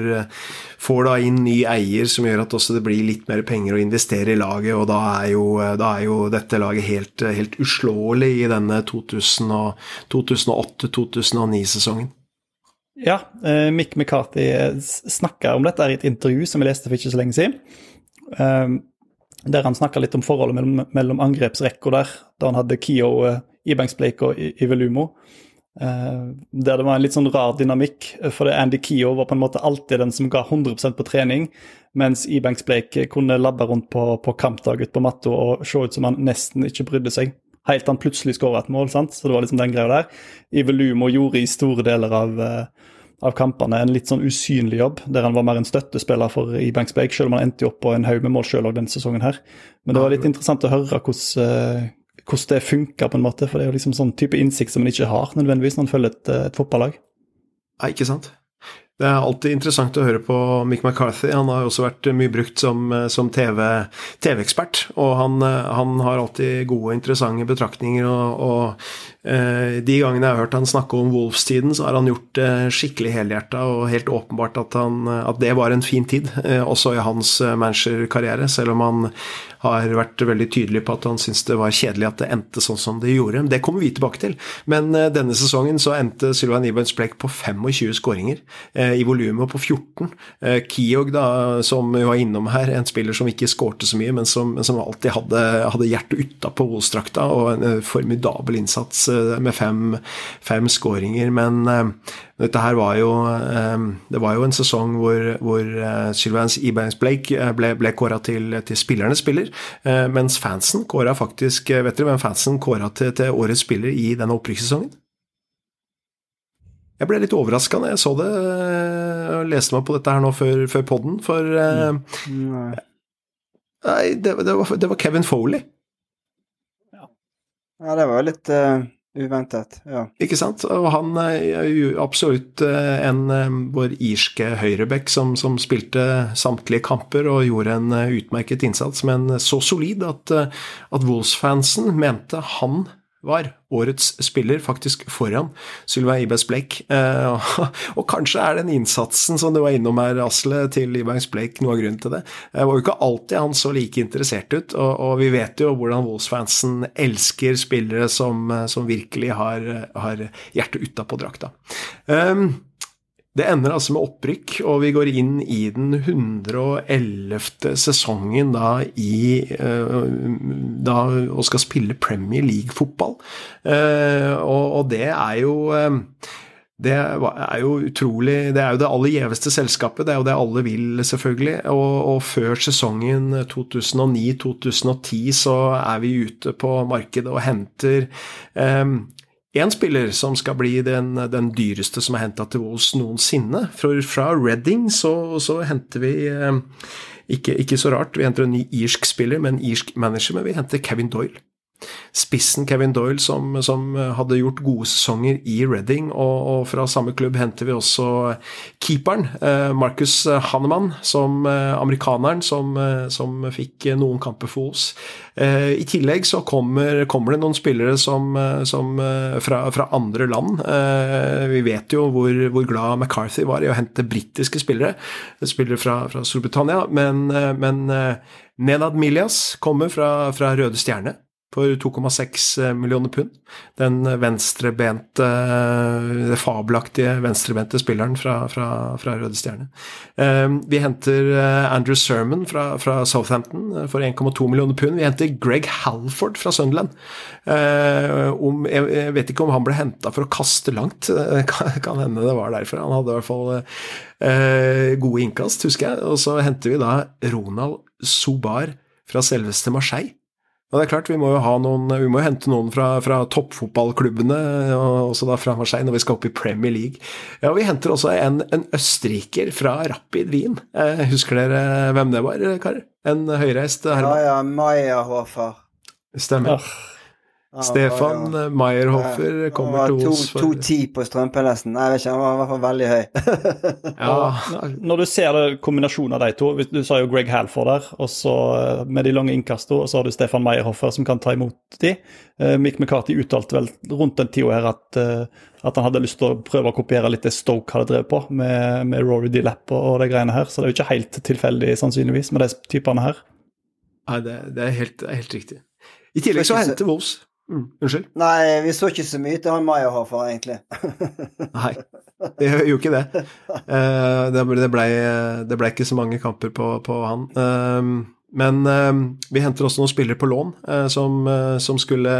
får da inn ny eier som gjør at også det blir litt mer penger å investere i laget, og da er jo, da er jo dette laget helt, helt uslåelig i denne 2008-2009-sesongen. Ja, uh, Mick McCarthy snakka om dette i et intervju som jeg leste for ikke så lenge siden. Uh, der han snakka litt om forholdet mellom, angrepsrekka der, da han hadde Kio, Ebanks Blake og Ivelumo. Uh, der det var en litt sånn rar dynamikk, for Andy Kio var på en måte alltid den som ga 100% på trening, mens Ebanks Blake kunne labbe rundt på, på kampdag ute på matta og se ut som han nesten ikke brydde seg. Helt til han plutselig skåra et mål, sant? så det var liksom den greia der. Ivelumo gjorde i store deler av, uh, av kampene en litt sånn usynlig jobb, der han var mer en støttespiller for Ebanks Bake, selv om han endte opp på en haug med mål sjøl denne sesongen her. Men det var litt interessant å høre hvordan uh, hvordan det funker, på en måte. For det er jo liksom sånn type innsikt som en ikke har nødvendigvis når en følger et, et fotballag. Nei, ikke sant. Det er alltid interessant å høre på Mick McCarthy. Han har også vært mye brukt som, som TV-ekspert. TV og han, han, har alltid gode, interessante betraktninger. Og, og eh, de gangene jeg har hørt han snakke om Wolves-tiden, så har han gjort det skikkelig helhjerta og helt åpenbart at, han, at det var en fin tid, eh, også i hans managerkarriere. Selv om han har vært veldig tydelig på at han syns det var kjedelig at det endte sånn som det gjorde. Det kommer vi tilbake til. Men eh, denne sesongen så endte Sylvain Ibens Blake på 25 skåringer, eh, i volumet på 14. Eh, Kiog, da, som vi var innom her, en spiller som ikke skårte så mye, men som, som alltid hadde, hadde hjertet utapå Wolstrakta, og en formidabel innsats med fem, fem skåringer. Men dette her var jo ehm, Det var jo en sesong hvor, hvor eh, Sylvans Ebanks Blake eh, ble, ble kåra til, til, spillernes spiller, eh, mens fansen kåra faktisk Vet dere hvem fansen kåra til, til årets spiller i denne opprykkssesongen? Jeg ble litt overraska når jeg så det og leste meg på dette her nå før, før poden, for mm. Nei, det, det, var, det, var, Kevin Foley. Ja, ja det var litt uh Uventet, ja. Ikke sant? Og han er jo absolutt eh, en eh, vår irske høyreback som, som, spilte samtlige kamper og gjorde en eh, utmerket innsats, men så solid at, at Wolves-fansen mente han var årets spiller, faktisk foran Sylvain Ibes Blake. Eh, og kanskje er den innsatsen som du var innom her, Asle, til Ibes Blake noe av grunnen til det. Det var jo ikke alltid han så like interessert ut, og, og vi vet jo hvordan Wolves-fansen elsker spillere som, som virkelig har, har hjertet utapå drakta. Um, det ender altså med opprykk, og vi går inn i den 111. sesongen da, i, uh, da og skal spille Premier League-fotball. Uh, og, og, det er jo uh, det er jo utrolig Det er jo det aller gjeveste selskapet. Det er jo det alle vil, selvfølgelig. Og, og før sesongen 2009-2010 så er vi ute på markedet og henter um, Én spiller som skal bli den, den dyreste som er henta til oss noensinne. Fra, fra Reading så, så, henter vi eh, ikke, ikke, så rart, vi henter en ny irsk spiller med en irsk manager, men vi henter Kevin Doyle. Spissen Kevin Doyle, som, som hadde gjort gode sesonger i Reading. Og, og, fra samme klubb henter vi også keeperen, eh, Marcus Hannemann, som eh, amerikaneren som, eh, som fikk noen kamper for oss. I tillegg så kommer, kommer, det noen spillere som, som fra, fra, andre land. Vi vet jo hvor, hvor, glad McCarthy var i å hente britiske spillere, spillere fra, fra Storbritannia. men, men Nenad Milias kommer fra, fra Røde Stjerne for 2,6 eh, millioner pund. Den venstrebente, det fabelaktige venstrebente spilleren fra, fra, fra Røde Stjerne. Eh, vi henter eh, Andrew Sermon fra, fra Southampton for 1,2 millioner pund. Vi henter Greg Halford fra Sunderland. Jeg vet ikke om han ble henta for å kaste langt, kan hende det var derfor. Han hadde i hvert fall gode innkast, husker jeg. Og så henter vi da Ronald Sobar fra selveste Marseille. Og det er klart, Vi må jo ha noen, vi må jo hente noen fra, fra toppfotballklubbene, og også da fra Marseille, når vi skal opp i Premier League. Ja, og Vi henter også en, en østerriker fra Rapid Wien. Eh, husker dere hvem det var, karer? En høyreist herremann? Ja, ja, Meyerhofer. Stemmer. Ja. Stefan ja, Meyerhofer kommer til oss for 2,10 på strømpen nesten. Jeg vet ikke, han var i hvert fall veldig høy. ja. Når du ser det, kombinasjonen av de to Du sa jo Greg Halford der, og så eh, med de lange innkastene, og så har du Stefan Meyerhofer som kan ta imot de. Uh, Mick McCarthy uttalte vel rundt den tida her at, at, han hadde lyst til å prøve å kopiere litt det Stoke hadde drevet på, med, med Rory D-Lapp og, og de greiene her. Så det er jo ikke helt tilfeldig, sannsynligvis, med de typene her. Nei, det, det, er helt, helt, riktig. I tillegg så henter Wolves Mm, unnskyld? Nei, vi så ikke så mye til han for, egentlig. Nei, vi gjør jo ikke det. Uh, det, ble, ble ikke så mange kamper på, på han. Uh, men uh, vi henter også noen spillere på lån som, som, skulle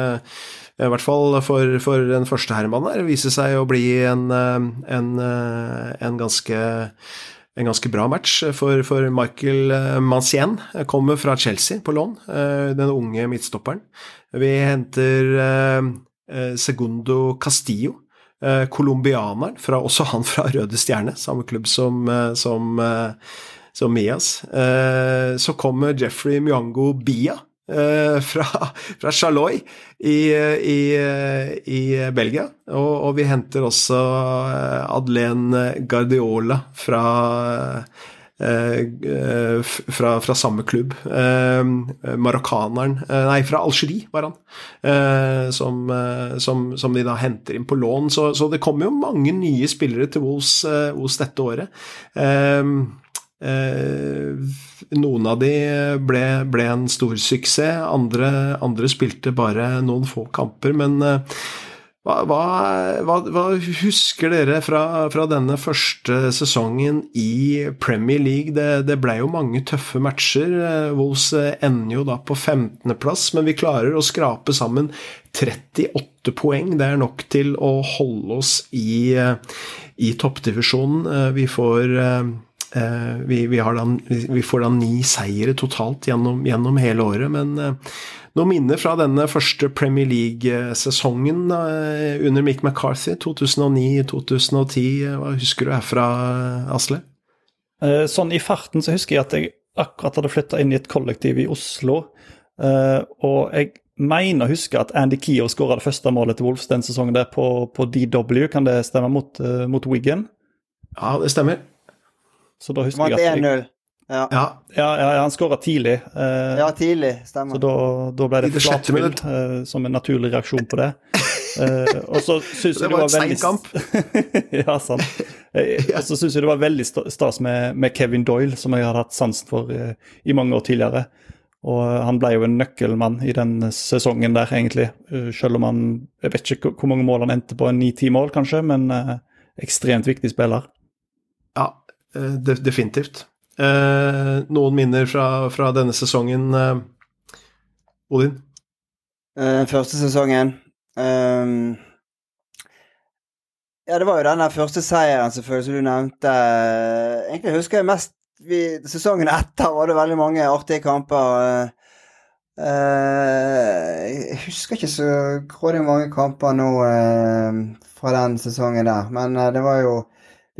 i hvert fall for, for den første herremannen her, vise seg å bli en, en, en ganske en ganske bra match for, for Michael Mancien. Kommer fra Chelsea på lån, den unge midtstopperen. Vi henter eh, eh, Segundo Castillo, eh, colombianeren, også han fra Røde Stjerne, samme klubb som, som, som Mias. Så kommer Jeffrey Myango Bia. fra, fra Charloy i, i, i Belgia. Og, og, vi henter også Adlen Guardiola fra fra, fra, samme klubb. Eh, marokkaneren eh, Nei, fra Algerie var han. Som, som, som, de da henter inn på lån. Så, så det kommer jo mange nye spillere til Wolves, Wolves dette året. noen av de ble, ble en stor suksess, andre, andre, spilte bare noen få kamper. Men hva, hva, hva, husker dere fra, fra, denne første sesongen i Premier League? Det, det ble jo mange tøffe matcher. Wolves ender jo da på 15.-plass, men vi klarer å skrape sammen 38 poeng. Det er nok til å holde oss i, i toppdivisjonen. Vi får vi, vi, da, vi, får da ni seire totalt gjennom, gjennom hele året, men noen minner fra denne første Premier League-sesongen eh, under Mick McCarthy, 2009-2010. Hva husker du herfra, Asle? Eh, sånn i farten så husker jeg at jeg akkurat hadde flytta inn i et kollektiv i Oslo. Eh, og jeg mener å huske at Andy Keogh skåra det første målet til Wolves den sesongen der på, på DW. Kan det stemme mot, mot Wiggen? Ja, det stemmer. Så da husker jeg at jeg, ja, ja, ja, ja han skåra tidlig. Eh, ja, tidlig, stemmer. Så da, da ble det flatspill eh, som en naturlig reaksjon på det. Eh, og så syns jeg det var, det var veldig kamp. ja, sant. Eh, og så syns jeg det var veldig stas med, med, Kevin Doyle, som jeg hadde hatt sansen for eh, i mange år tidligere. Og han ble jo en nøkkelmann i den sesongen der, egentlig. Eh, selv om han Jeg vet ikke hvor mange mål han endte på, ni-ti mål kanskje, men ekstremt viktig spiller. Ja, definitivt. Eh, noen minner fra, fra denne sesongen, eh, Odin? Eh, første sesongen um, Ja, det var jo den første seieren, selvfølgelig, som du nevnte. Egentlig husker jeg mest vi, Sesongen etter var det veldig mange artige kamper. Uh, jeg husker ikke så grådig mange kamper nå uh, fra den sesongen der, men uh, det var jo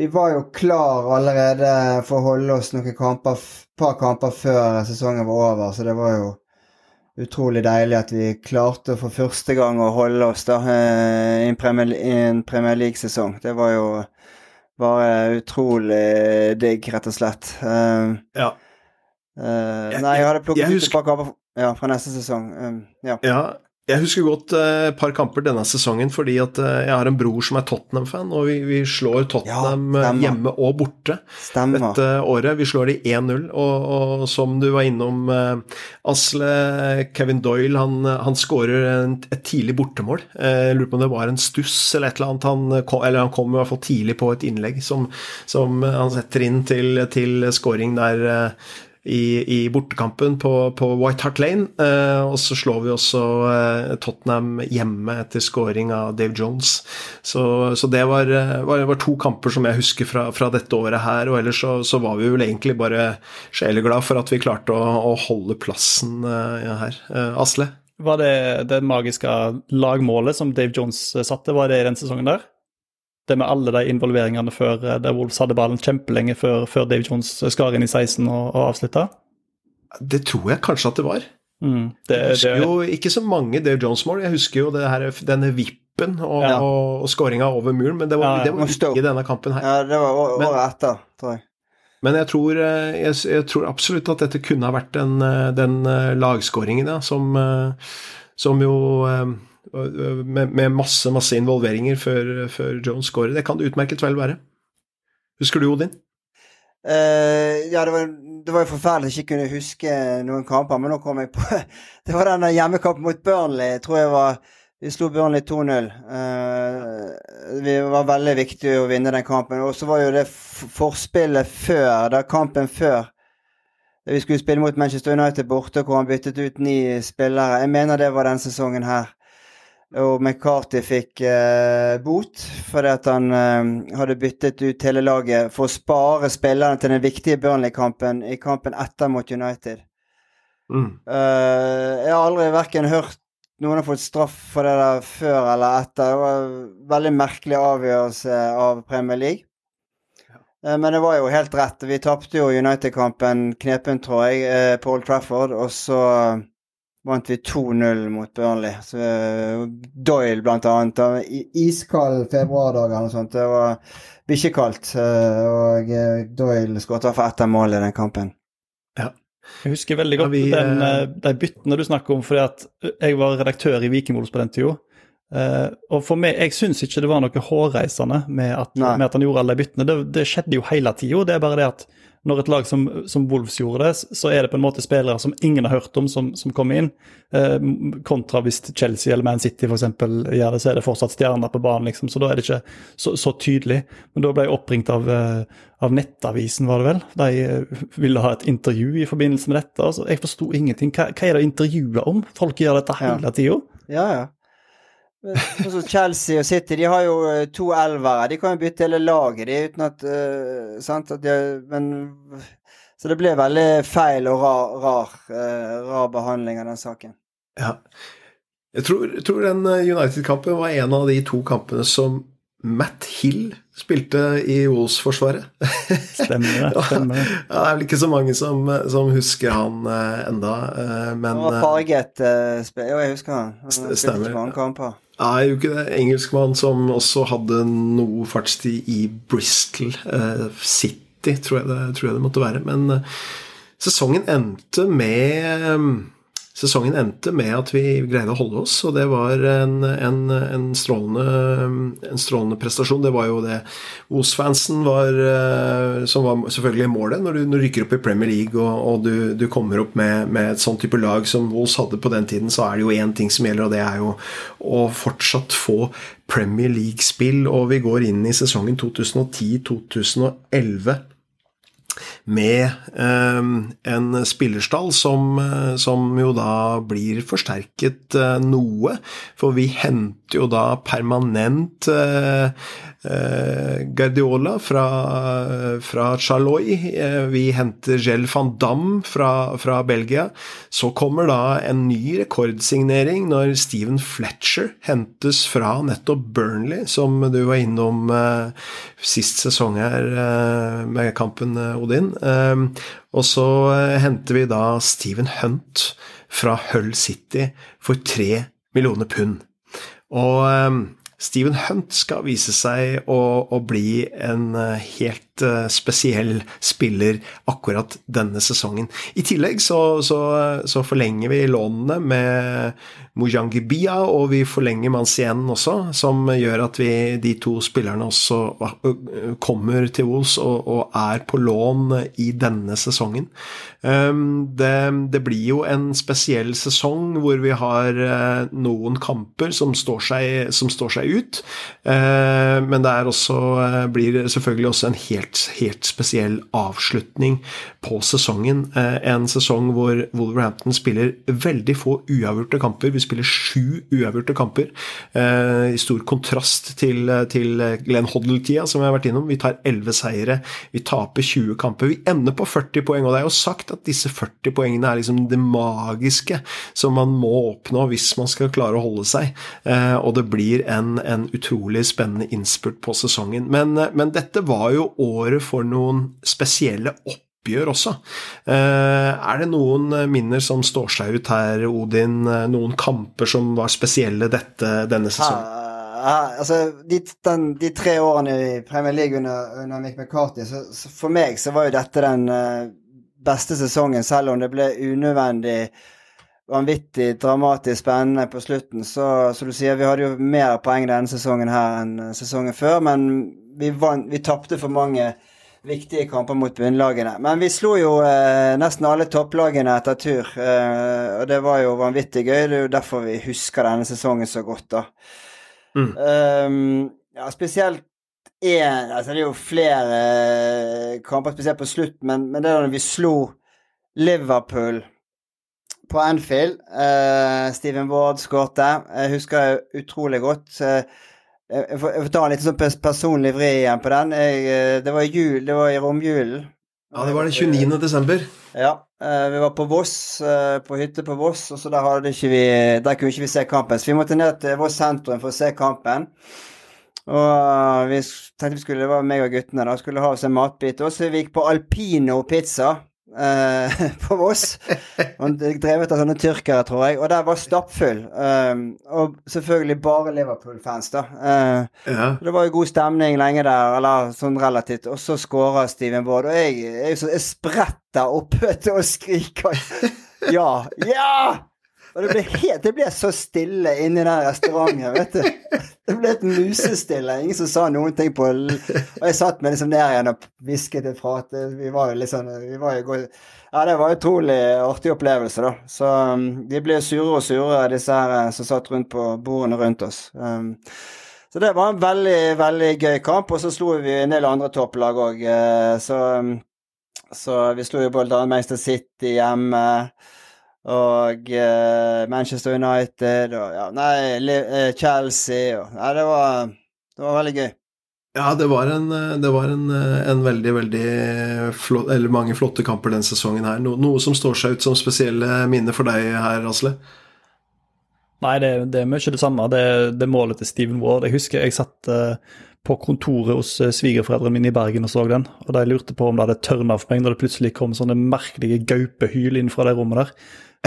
vi var jo klar allerede for å holde oss noen kamper, par kamper før sesongen var over, så det var jo utrolig deilig at vi klarte for første gang å holde oss da eh, i en Premier, Premier League-sesong. Det var jo bare utrolig digg, rett og slett. Uh, Ja. uh, nei, jeg hadde plukket jeg ut et par kamper ja, fra neste sesong. Um, ja. Ja, jeg husker godt eh, et par kamper denne sesongen fordi at eh, jeg har en bror som er Tottenham-fan, og vi, vi slår Tottenham Ja, eh, hjemme og borte Stemmer. dette året. Vi slår de 1-0, og, og som du var innom, Asle Kevin Doyle, han, han skårer et tidlig bortemål. Eh, Jeg lurer på om det var en stuss eller et eller annet. Han kom, eller han kom i hvert fall tidlig på et innlegg som, som han setter inn til, til scoring der i, i bortekampen på, på White Hart Lane. Eh, og så slår vi også eh, Tottenham hjemme etter scoring av Dave Jones. Så, så det var, eh, var, var to kamper som jeg husker fra, fra dette året her. Og ellers så, så var vi vel egentlig bare sjeleglad for at vi klarte å, å holde plassen eh, her. Eh, Asle? Var det det magiske lagmålet som Dave Jones eh, satte, var det i den sesongen der? Det med alle de involveringene før eh, der Wolves hadde ballen kjempelenge før, før Dave Jones skar inn i 16 og, og avslutta? Det tror jeg kanskje at det var. Mm, det, Jeg husker det, jo ikke så mange Dave Jones-mål. Jeg husker jo det her, denne vippen og, Ja. og, og skåringa over muren, men det var, Ja, ja. det var ikke i denne kampen her. Ja, det var året etter, tror jeg. Men jeg tror, eh, jeg, jeg tror absolutt at dette kunne ha vært den, eh, den lagskåringen ja, som, som jo med, med masse, masse involveringer før, før Jones skårer. Det kan det utmerket vel være. Husker du, Odin? Uh, ja, det var, det var jo forferdelig ikke kunne huske noen kamper, men nå kom jeg på Det var den hjemmekampen mot Burnley, Jeg tror jeg var Vi slo Burnley 2-0. Uh, det var veldig viktig å vinne den kampen. Og så var jo det forspillet før, da kampen før Vi skulle spille mot Manchester United borte, hvor han byttet ut ni spillere. Jeg mener det var den sesongen her. Og McCarthy fikk eh, bot fordi at han eh, hadde byttet ut hele laget for å spare spillerne til den viktige Burnley-kampen i kampen etter mot United. Mm. Eh, jeg har aldri verken hørt noen har fått straff for det der før eller etter. Det var en veldig merkelig avgjørelse av Premier League. Eh, men det var jo helt rett. Vi tapte jo United-kampen knepent, tror jeg, eh, på Old Trafford. Og så vant vi 2-0 mot Burnley. Så, eh, Doyle, blant annet. i- Iskald februardag eller noe sånt. Det var bikkjekaldt. eh, Og eh, Doyle skåret for ett av målene i den kampen. Ja. Jeg husker veldig Ja, godt vi, den, de byttene du snakker om, fordi at jeg var redaktør i Vikingvols på den tida. Eh, og for meg, Jeg syns ikke det var noe hårreisende med at, med at han gjorde alle de byttene. Det, det skjedde jo hele tida. Det er bare det at når et lag som, som Wolves gjorde det, så er det på en måte spillere som ingen har hørt om, som, som kommer inn. Eh, kontra hvis Chelsea eller Man City f.eks. gjør det, så er det fortsatt stjerner på banen, liksom. Så da er det ikke så, så tydelig. Men da ble jeg oppringt av, eh, av Nettavisen, var det vel. De eh, ville ha et intervju i forbindelse med dette. Altså, jeg forsto ingenting. Hva, hva er det å intervjue om? Folk gjør dette hele tida. Ja, ja. Men Chelsea og City de har jo eh, to elvere. De kan jo bytte hele laget, de, uten at uh, Sant? At de, men Så det ble veldig feil og rar, rar, uh, rar behandling av den saken. Ja. Jeg tror, jeg tror den eh, United-kampen var en av de to kampene som Matt Hill spilte i Wolves-forsvaret. Stemmer det. Stemmer det. Ja, det er vel ikke så mange som, som husker han eh, enda, eh, men Han var eh, farget uh, Jo, jeg husker han. Han stemmer. Er jo ikke det engelskmann som også hadde noe fartstid i Bristol eh, City, tror jeg, det, tror jeg det måtte være. Men eh, sesongen endte med Sesongen endte med at vi greide å holde oss, og det var en, en, en, strålende, en strålende prestasjon. Det var jo det Os-fansen var eh, Som var selvfølgelig målet når du, når du rykker opp i Premier League og, og du, du kommer opp med, med et sånn type lag som Os hadde på den tiden, så er det jo én ting som gjelder, og det er jo å fortsatt få Premier League-spill. Og vi går inn i sesongen 2010-2011 med eh, en spillerstall som, eh, som jo da blir forsterket eh, noe. For vi henter jo da permanent Guardiola fra, fra Charloy. Eh, vi henter Gel van Damme fra, fra, Belgia. Så kommer da en ny rekordsignering når Steven Fletcher hentes fra nettopp Burnley, som du var innom sist sesong her med kampen, Odin. Og så henter vi da Steven Hunt fra Hull City for tre millioner pund. Og Stephen Steven Hunt skal vise seg å, å bli en uh, helt uh, spesiell spiller akkurat denne sesongen. I tillegg så, så, så forlenger vi lånene med Mujangi Bia, og vi forlenger Mancien også, som gjør at vi, de to spillerne også kommer til Wolls og, og, er på lån i denne sesongen. Um, det, det, blir jo en spesiell sesong hvor vi har uh, noen kamper som står seg, som står seg ut, uh, men det også, uh, blir selvfølgelig også en helt, helt spesiell avslutning på sesongen. En sesong hvor Wolverhampton spiller veldig få uavgjorte kamper. Vi spiller sju uavgjorte kamper. Eh, I stor kontrast til, til Glenn Hoddle-tida, som vi har vært innom. Vi tar 11 seire, vi taper 20 kamper. Vi ender på 40 poeng, og det er jo sagt at disse 40 poengene er liksom det magiske som man må oppnå hvis man skal klare å holde seg. Eh, og det blir en, en utrolig spennende innspurt på sesongen. Men, men dette var jo året for noen spesielle oppgjør også. Eh, er det noen minner som står seg ut her, Odin? Noen kamper som var spesielle dette, denne sesongen? Ja, altså, de, den, de, tre årene i Premier League under, under Mick McCarthy, så, så, for meg så var jo dette den uh, beste sesongen, selv om det ble unødvendig vanvittig dramatisk spennende på slutten. Så, som du sier, vi hadde jo mer poeng denne sesongen her enn sesongen før, men vi, vant, vi tapte for mange viktige kamper mot bunnlagene. Men vi slo jo eh, nesten alle topplagene etter tur, eh, og det var jo vanvittig gøy. Det er jo derfor vi husker denne sesongen så godt, da. Mm. Um, ja, spesielt én Altså, det er jo flere eh, kamper, spesielt på slutt, men, men det er da vi slo Liverpool på Anfield. Uh, Steven Ward skårte. Jeg husker utrolig godt. Uh, jeg får, ta en litt sånn personlig vri igjen på den. Jeg, eh, det var jul, det var i romjulen. Ja, det var den 29. desember. Ja. Eh, vi var på Voss, på hytte på Voss, og så der, ikke vi, der kunne ikke vi se kampen. Så vi måtte ned til Voss sentrum for å se kampen. Og vi tenkte vi skulle, det var meg og guttene, da, skulle ha oss en matbit. Og så vi gikk på Alpino pizza uh, på Voss. Drevet av sånne tyrkere, tror jeg. Og der var stappfull. Um, og selvfølgelig bare Liverpool-fans, da. Uh, ja. Det var jo god stemning lenge der, eller sånn relativt. Og så skåra Steven Baard. Og jeg, jeg, jeg spretter opp og skriker ja! Ja! Og det ble, helt, det ble så stille inni den restauranten, vet du. Det ble helt musestille. Ingen som sa noen ting på Og jeg satt meg liksom ned igjen og hvisket et prat. Vi var jo sånn vi var jo Ja, det var utrolig artig opplevelse, da. Så um, de ble surere og surere, disse her eh, som satt rundt på bordene rundt oss. Um, så det var en veldig, veldig gøy kamp. Og så slo vi en del andre topplag òg. Uh, så, um, så vi slo jo annet Manchester City hjemme og uh, Manchester United og ja, nei, eh, Chelsea og Nei, det var, det var veldig gøy. Ja, det var en, det var en, en veldig, veldig flott Eller mange flotte kamper den sesongen her. No, noe som står seg ut som spesielle minner for deg her, Asle? Nei, det, det, er mye det samme. Det, det målet til Steven Ward. Jeg husker jeg satt uh, på kontoret hos svigerforeldrene mine i Bergen og så den. Og de lurte på om det hadde tørna for meg når det plutselig kom sånne merkelige gaupehyl inn fra det rommet der.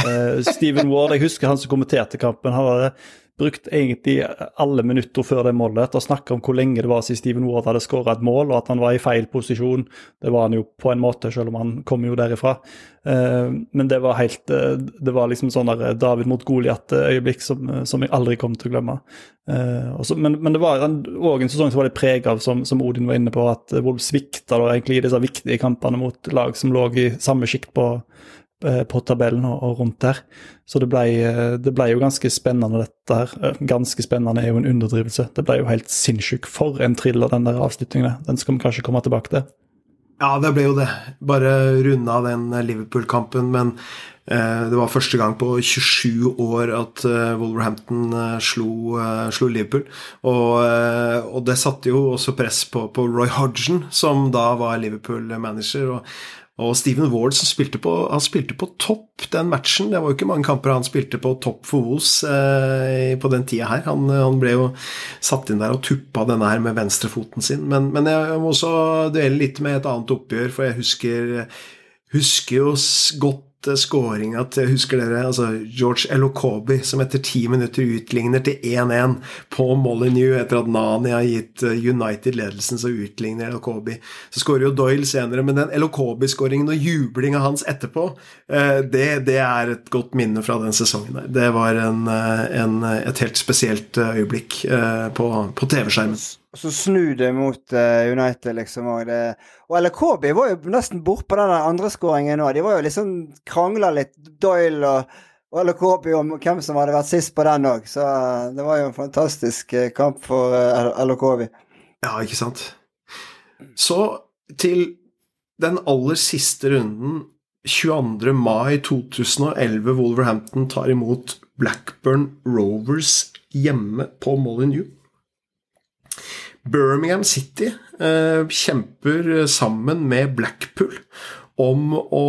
Uh, Steven Ward, jeg husker han som kommenterte kampen. Han hadde brukt egentlig alle minutter før det målet til å snakke om hvor lenge det var siden Steven Ward hadde skåra et mål, og at han var i feil posisjon. Det var han jo på en måte, selv om han kom jo derifra. Uh, men det var helt uh, Det var liksom sånn der David mot Goliat-øyeblikk som, som, jeg aldri kommer til å glemme. Men, men, det var òg en, sesong som var litt preg av, som, som, Odin var inne på, at Wolf svikta egentlig i disse viktige kampene mot lag som lå i samme sjikt på Eh, på tabellen og, rundt der. Så det ble, eh, det ble, jo ganske spennende, dette her. Eh, ganske spennende er jo en underdrivelse. Det ble jo helt sinnssykt. For en thriller, den der avslutningen. Den skal vi kanskje komme tilbake til. Ja, det ble jo det. Bare runda den Liverpool-kampen, men eh, det var første gang på 27 år at eh, Wolverhampton eh, slo, eh, slo, Liverpool. Og, eh, og, det satte jo også press på, på Roy Hodgson, som da var Liverpool-manager. og og Steven Ward som spilte på, han spilte på topp den matchen. Det var jo ikke mange kamper han spilte på topp for Vos eh, på den tida her. Han, han, ble jo satt inn der og tuppa denne her med venstrefoten sin. Men, men jeg må også duelle litt med et annet oppgjør, for jeg husker, husker jo godt skåringa til Husker dere altså George Elokobi, som etter ti minutter utligner til 1-1 på Molyneux etter at Nani har gitt eh, United ledelsen, så utligner Elokobi. Så skårer jo Doyle senere, men den Elokobi-skåringen og jublinga hans etterpå, eh, det, det, er et godt minne fra den sesongen der. Det var en, eh, en, et helt spesielt øyeblikk på, på TV-skjermen. Og så snu det mot uh, United, liksom. Og, det, og LKB var jo nesten bortpå den andre skåringen òg. De var jo liksom krangla litt, Doyle og, og LKB om hvem som hadde vært sist på den òg. Så uh, det var jo en fantastisk uh, kamp for uh, LKB. Ja, ikke sant. Så til den aller siste runden, 22. mai 2011, Wolverhampton tar imot Blackburn Rovers hjemme på Molyneux. Birmingham City eh, kjemper sammen med Blackpool om å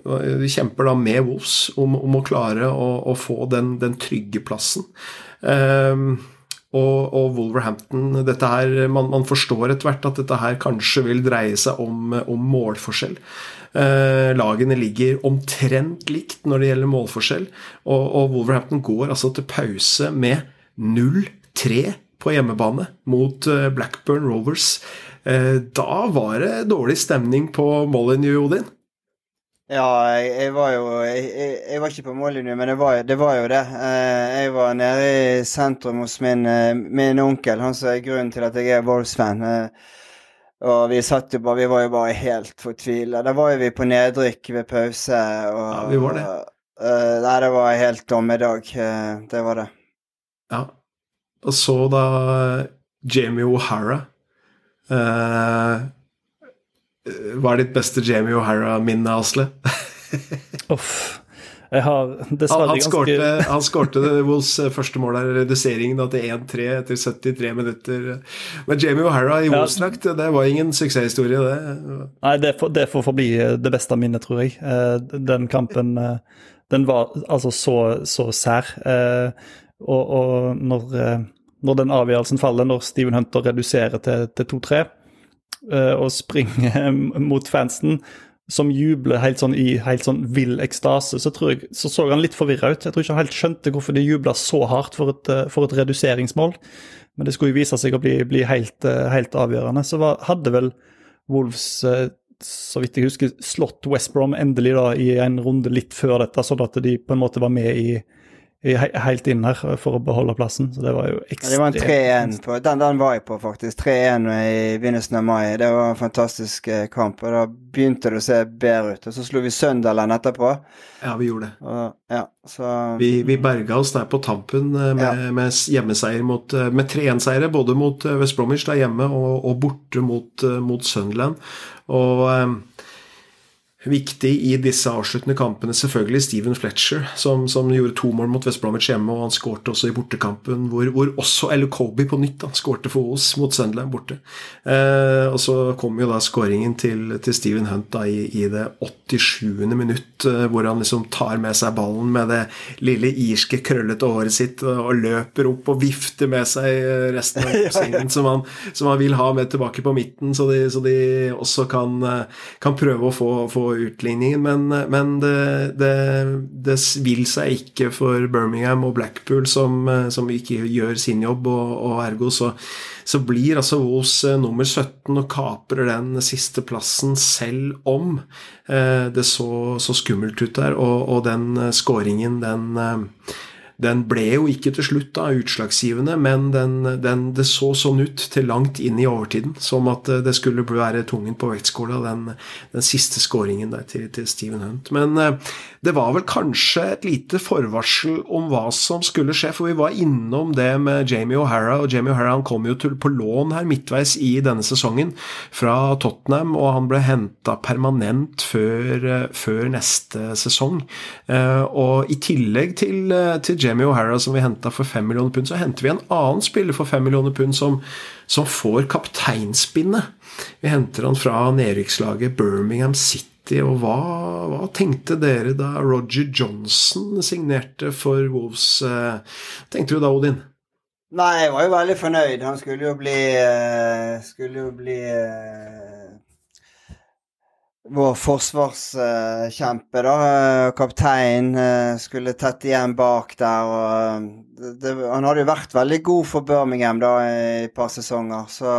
De kjemper da med Wolves om, om å klare å, å få den, den, trygge plassen. Eh, og, og, Wolverhampton dette her, man, man forstår etter hvert at dette her kanskje vil dreie seg om, om målforskjell. Eh, lagene ligger omtrent likt når det gjelder målforskjell, og, og Wolverhampton går altså til pause med 0-3 på hjemmebane mot eh, Blackburn Rovers. Eh, da var det dårlig stemning på Molyneux, Odin? Ja, jeg, jeg, var jo jeg, jeg, var ikke på Molyneux, men det var, det var, jo det. Eh, jeg var nede i sentrum hos min, min onkel, han som er grunnen til at jeg er Wolves-fan. Og vi satt jo bare Vi var jo bare helt fortvila. Da var jo vi på nedrykk ved pause. Og, ja, vi var det. nei, det var helt dommedag. Det var det. Ja, og så da Jamie O'Hara uh, Hva er ditt beste Jamie O'Hara-minne, Asle? Uff. Jeg har dessverre han, skårte, ganske Han skårte Wolls første mål her, reduseringen til 1-3 etter 73 minutter. Men Jamie O'Hara i Wolls-drakt, ja. det var ingen suksesshistorie, det. Nei, det får, det får forbli det beste minnet, tror jeg. Eh, den kampen eh, den var altså så, så sær. Og, og når, eh, når, den avgjørelsen faller, når Steven Hunter reduserer til, til 2-3 eh, og springer mot fansen, som jubler helt sånn i helt sånn vill ekstase, så tror jeg, så, så han litt forvirra ut. Jeg tror ikke han helt skjønte hvorfor de jubla så hardt for et, eh, for et, reduseringsmål. Men det skulle jo vise seg å bli, bli helt, helt, avgjørende. Så var, hadde vel Wolves, så vidt jeg husker, slått West Brom endelig da i en runde litt før dette, sånn at de på en måte var med i, helt inn her for å beholde plassen. Så det var jo ekstremt. Ja, det var en 3-1 på Den, den var jeg på, faktisk. 3-1 i begynnelsen av mai. Det var en fantastisk eh, kamp. Og da begynte det å se bedre ut. Og så slo vi Sunderland etterpå. Ja, vi gjorde det. Og, ja, så... vi, vi, berga oss der på tampen eh, med, ja. med hjemmeseier mot eh, Med 3-1-seire både mot West Bromwich der hjemme og, og borte mot, mot Sunderland. Og Viktig i disse avsluttende kampene selvfølgelig Steven Fletcher, som, som gjorde to mål mot West Bromwich hjemme, og han skårte også i bortekampen, hvor, hvor også Elukobi på nytt da, skårte for Os mot Sunderland borte. Eh, og så kom jo da skåringen til, til Steven Hunt da, i, i, det 87. minutt, eh, hvor han liksom tar med seg ballen med det lille irske, krøllete håret sitt og løper opp og vifter med seg eh, resten av oppsvingen som, han, som han vil ha med tilbake på midten, så de, så de også kan, eh, kan prøve å få, få utligningen, men, men det, det, det, vil seg ikke for Birmingham og Blackpool, som, som ikke gjør sin jobb, og, og ergo så, så blir altså Wolves eh, nummer 17 og kaprer den siste plassen selv om eh, det så, så skummelt ut der, og, og den eh, skåringen, den Den ble jo ikke til slutt da utslagsgivende, men den, den, det så sånn ut til langt inn i overtiden. Som at det skulle være tungen på vektskåla, den, den siste skåringen der til, til Steven Hunt. Men det var vel kanskje et lite forvarsel om hva som skulle skje, for vi var innom det med Jamie O'Hara, og Jamie O'Hara han kom jo til, på lån her midtveis i denne sesongen fra Tottenham, og han ble henta permanent før, eh, før, neste sesong. Eh, og i tillegg til, til Jamie O'Hara som vi henta for fem millioner pund, så henter vi en annen spiller for fem millioner pund som, som får kapteinspinnet. Vi henter han fra nedrykkslaget Birmingham City. Og hva, hva, tenkte dere da Roger Johnson signerte for Wolves? Eh, tenkte du da, Odin? Nei, jeg var jo veldig fornøyd. Han skulle jo bli eh, Skulle jo bli eh, vår forsvarskjempe, da. Kaptein skulle tett igjen bak der. og det, Han hadde jo vært veldig god for Birmingham da i et par sesonger, så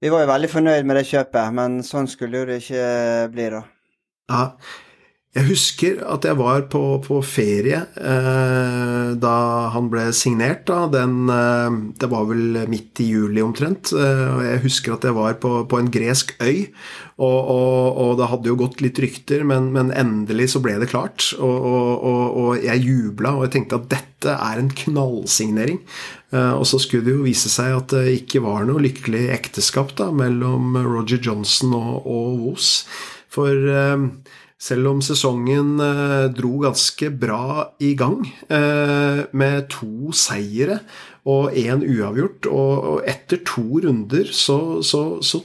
vi var jo veldig fornøyd med det kjøpet. Men sånn skulle jo det ikke bli, da. Ja, jeg husker at jeg var på, på ferie eh, da han ble signert. Da. Den, eh, det var vel midt i juli omtrent. Eh, jeg husker at jeg var på, på en gresk øy. Og, og, og, det hadde jo gått litt rykter, men, men endelig så ble det klart. Og, og jeg jubla, og jeg tenkte at dette er en knallsignering. Eh, og så skulle det jo vise seg at det ikke var noe lykkelig ekteskap da, mellom Roger Johnson og, og Woos. For eh, selv om sesongen eh, dro ganske bra i gang, eh, med to seire og én uavgjort, og, og, etter to runder så, så, så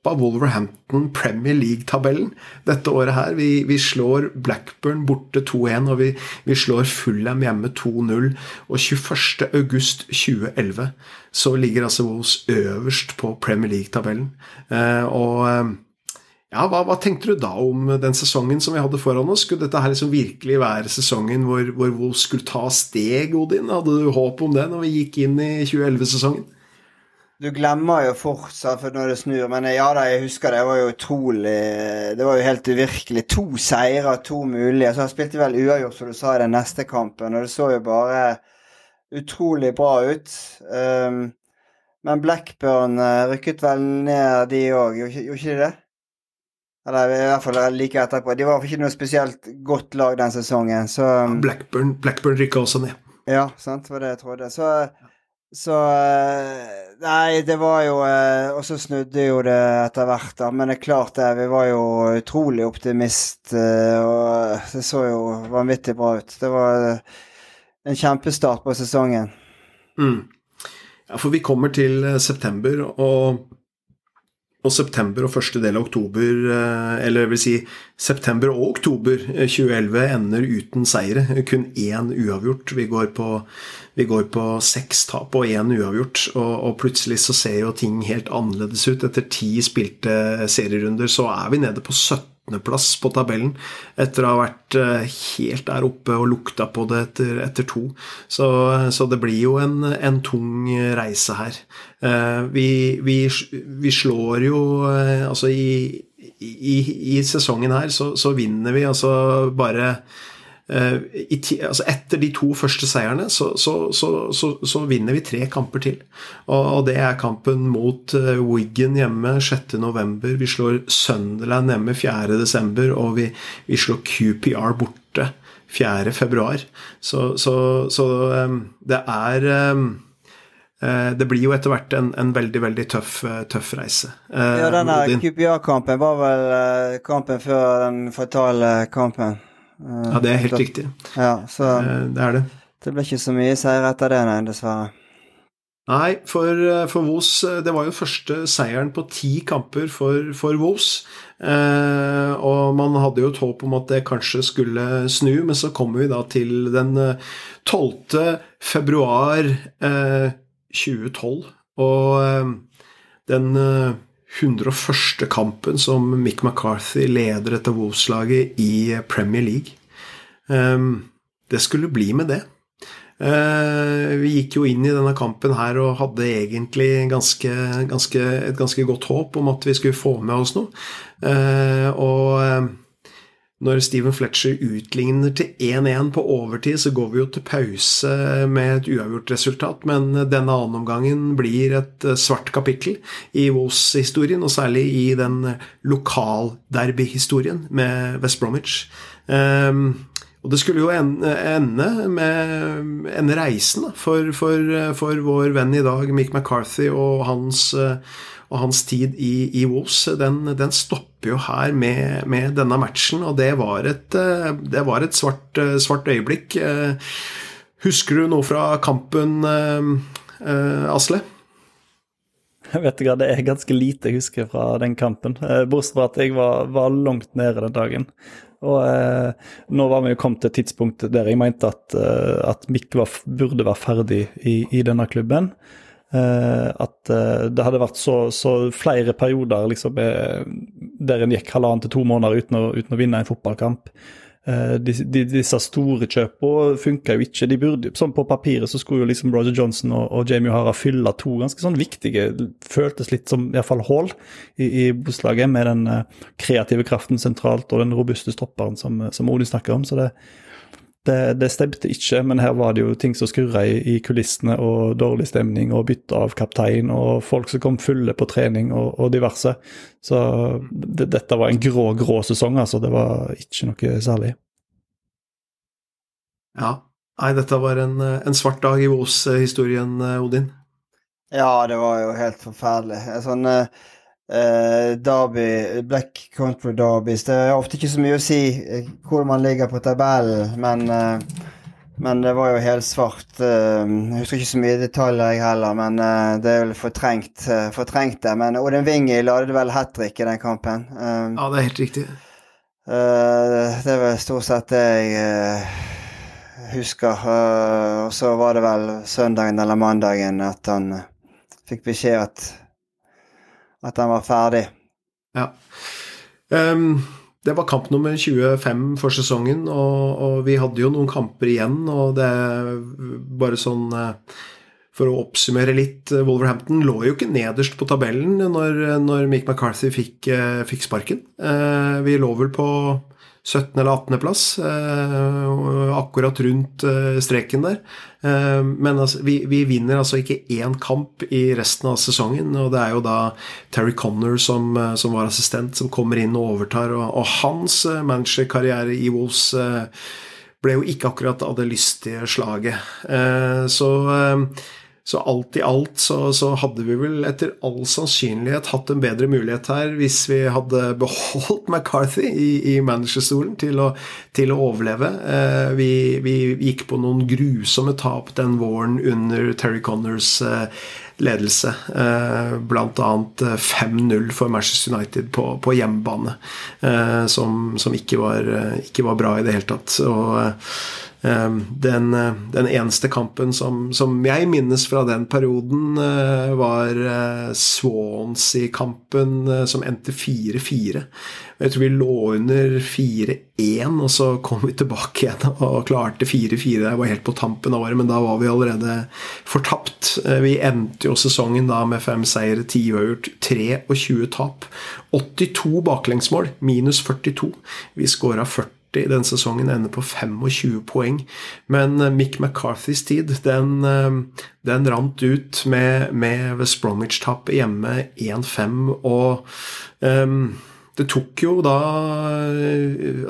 toppa Wolverhampton Premier League-tabellen dette året her. Vi, vi slår Blackburn borte 2-1, og vi, vi, slår Fulham hjemme 2-0. Og 21.8.2011 så ligger altså Wolves øverst på Premier League-tabellen. Eh, og eh, ja, hva, hva, tenkte du da om den sesongen som vi hadde foran oss? Skulle dette her liksom virkelig være sesongen hvor, hvor Wolves skulle ta steg, Odin? Hadde du håp om det når vi gikk inn i 2011-sesongen? Du glemmer jo fortsatt for når det snur, men ja da, jeg husker det det var jo utrolig Det var jo helt uvirkelig. To seire, to mulige. Så han spilte vel uavgjort, som du sa, i den neste kampen, og det så jo bare utrolig bra ut. Um, men Blackburn uh, rykket vel ned, de òg, gjorde ikke de det? Eller i hvert fall like etterpå. De var ikke noe spesielt godt lag den sesongen, så Blackburn, Blackburn rykka også ned. Ja, sant, var det jeg trodde. Så, så eh, Nei, det var jo eh, Og så snudde jo det etter hvert, da. Men det er klart det, vi var jo utrolig optimist, eh, og det så jo vanvittig bra ut. Det var en kjempestart på sesongen. Mm. Ja, for vi kommer til september, og og september og første del av oktober, eh, eller vil si september og oktober 2011 eh, ender uten seire. Kun én uavgjort. Vi går på, vi går på seks tap og én uavgjort. Og, og, plutselig så ser jo ting helt annerledes ut. Etter ti spilte serierunder så er vi nede på 17 plass på tabellen etter å ha vært eh, helt der oppe og lukta på det etter, etter to. Så, så, det blir jo en, en tung reise her. Eh, vi, vi, vi slår jo eh, Altså i, i, i sesongen her så, så vinner vi altså bare altså etter de to første seierne så, så, så, så, vinner vi tre kamper til. Og, det er kampen mot uh, Wiggen hjemme 6.11. Vi slår Sunderland hjemme 4.12., og vi, vi, slår QPR borte 4.2. Så, så um, det er um, det blir jo etter hvert en, en veldig veldig tøff, tøff reise. Ja, denne QPR-kampen var vel kampen før den fatale kampen? Ja, det er helt riktig. Ja, så eh, det er det. Det ble ikke så mye seier etter det, nei, dessverre. Nei, for, eh, for Vos eh, Det var jo første seieren på ti kamper for, for Vos. Eh, og man hadde jo et håp om at det kanskje skulle snu, men så kommer vi da til den 12. februar eh, 2012. Og eh, den 101. kampen som Mick McCarthy leder dette Wolves-laget i Premier League. Ehm, det skulle bli med det. Eh, vi gikk jo inn i denne kampen her og hadde egentlig ganske, ganske, et ganske godt håp om at vi skulle få med oss noe. Eh, og når Steven Fletcher utligner til 1-1 på overtid, så går vi jo til pause med et uavgjort resultat, men denne annenomgangen blir et svart kapittel i Wolves-historien, og særlig i den lokalderby-historien med West Bromwich. Um, og det skulle jo ende med en reise for, for, for, vår venn i dag, Mick McCarthy, og hans, og hans tid i, i Wolves. Den, den, stopper jo her med, med, denne matchen, og det var et, det var et svart, svart, øyeblikk. Husker du noe fra kampen, Asle? Jeg vet ikke, Det er ganske lite jeg husker fra den kampen. Bortsett fra at jeg var, var langt nede den dagen. Og eh, nå var vi jo kommet til et tidspunkt der jeg mente at, eh, at Mikk burde være ferdig i, i denne klubben. Eh, at uh, det hadde vært så, så flere perioder liksom, uh, der en gikk halvannen til to måneder uten å, uten å vinne en fotballkamp. Eh, de, de, disse store kjøpene funka jo ikke. de burde, sånn På papiret så skulle jo liksom Roger Johnson og, og Jamie O'Hara fylle to ganske sånn viktige Føltes litt som iallfall hull i, i Boslaget, med den uh, kreative kraften sentralt og den robuste stopperen som, som Odin snakker om. så det det, det, stemte ikke, men her var det jo ting som skurra i, i, kulissene, og dårlig stemning, og bytte av kaptein, og folk som kom fulle på trening, og, og diverse. Så det, dette var en grå, grå sesong, altså. Det var ikke noe særlig. Ja. Nei, dette var en, en svart dag i Vos-historien, Odin. Ja, det var jo helt forferdelig. Sånn... Uh Uh, derby, Black Country Derbys Det er ofte ikke så mye å si uh, hvor man ligger på tabellen, men, uh, men det var jo helsvart. jeg husker ikke så mye detaljer, jeg heller, men det er vel fortrengt, fortrengt det. Men Odin Wingi ladet vel hat trick i den kampen. ja, det er helt riktig. det er vel stort sett det jeg husker. og så var det vel søndagen eller mandagen at han fikk beskjed at at han var ferdig. Ja. Um, det var kamp nummer 25 for sesongen, og, og, vi hadde jo noen kamper igjen. Og det bare sånn eh, For å oppsummere litt, eh, Wolverhampton lå jo ikke nederst på tabellen når, når Mick McCarthy fikk, eh, fikk sparken. Vi lå vel på 17. eller 18. plass, eh, akkurat rundt eh, streken der. Eh, men altså, vi, vi, vinner altså ikke én kamp i resten av sesongen, og det er jo da Terry Connor som, som var assistent, som kommer inn og overtar, og, og hans managerkarriere i Wolves ble jo ikke akkurat av det lystige slaget. Så så alt i alt så, så, hadde vi vel etter all sannsynlighet hatt en bedre mulighet her hvis vi hadde beholdt McCarthy i, i managerstolen til, til, å overleve. Eh, vi, vi, gikk på noen grusomme tap den våren under Terry Connors eh, ledelse. Eh, Bl.a. 5-0 eh, for Manchester United på, på hjemmebane, eh, som, som ikke, var, eh, ikke, var, bra i det hele tatt. Og den, eh, den, eneste kampen som, som, jeg minnes fra den perioden, eh, var eh, Swansea-kampen som endte 4-4. Jeg tror vi lå under 4-1, og så kom vi tilbake igjen og klarte 4-4. Det var helt på tampen av året, men da var vi allerede fortapt. Vi endte jo sesongen da med fem seire, ti uavgjort, 23 tap. 82 baklengsmål, minus 42. Vi skåra 40 40 den sesongen, ender på 25 poeng. Men eh, Mick McCarthys tid, den, eh, den rant ut med, med West Bromwich-tapet hjemme 1-5, og um, det tok jo da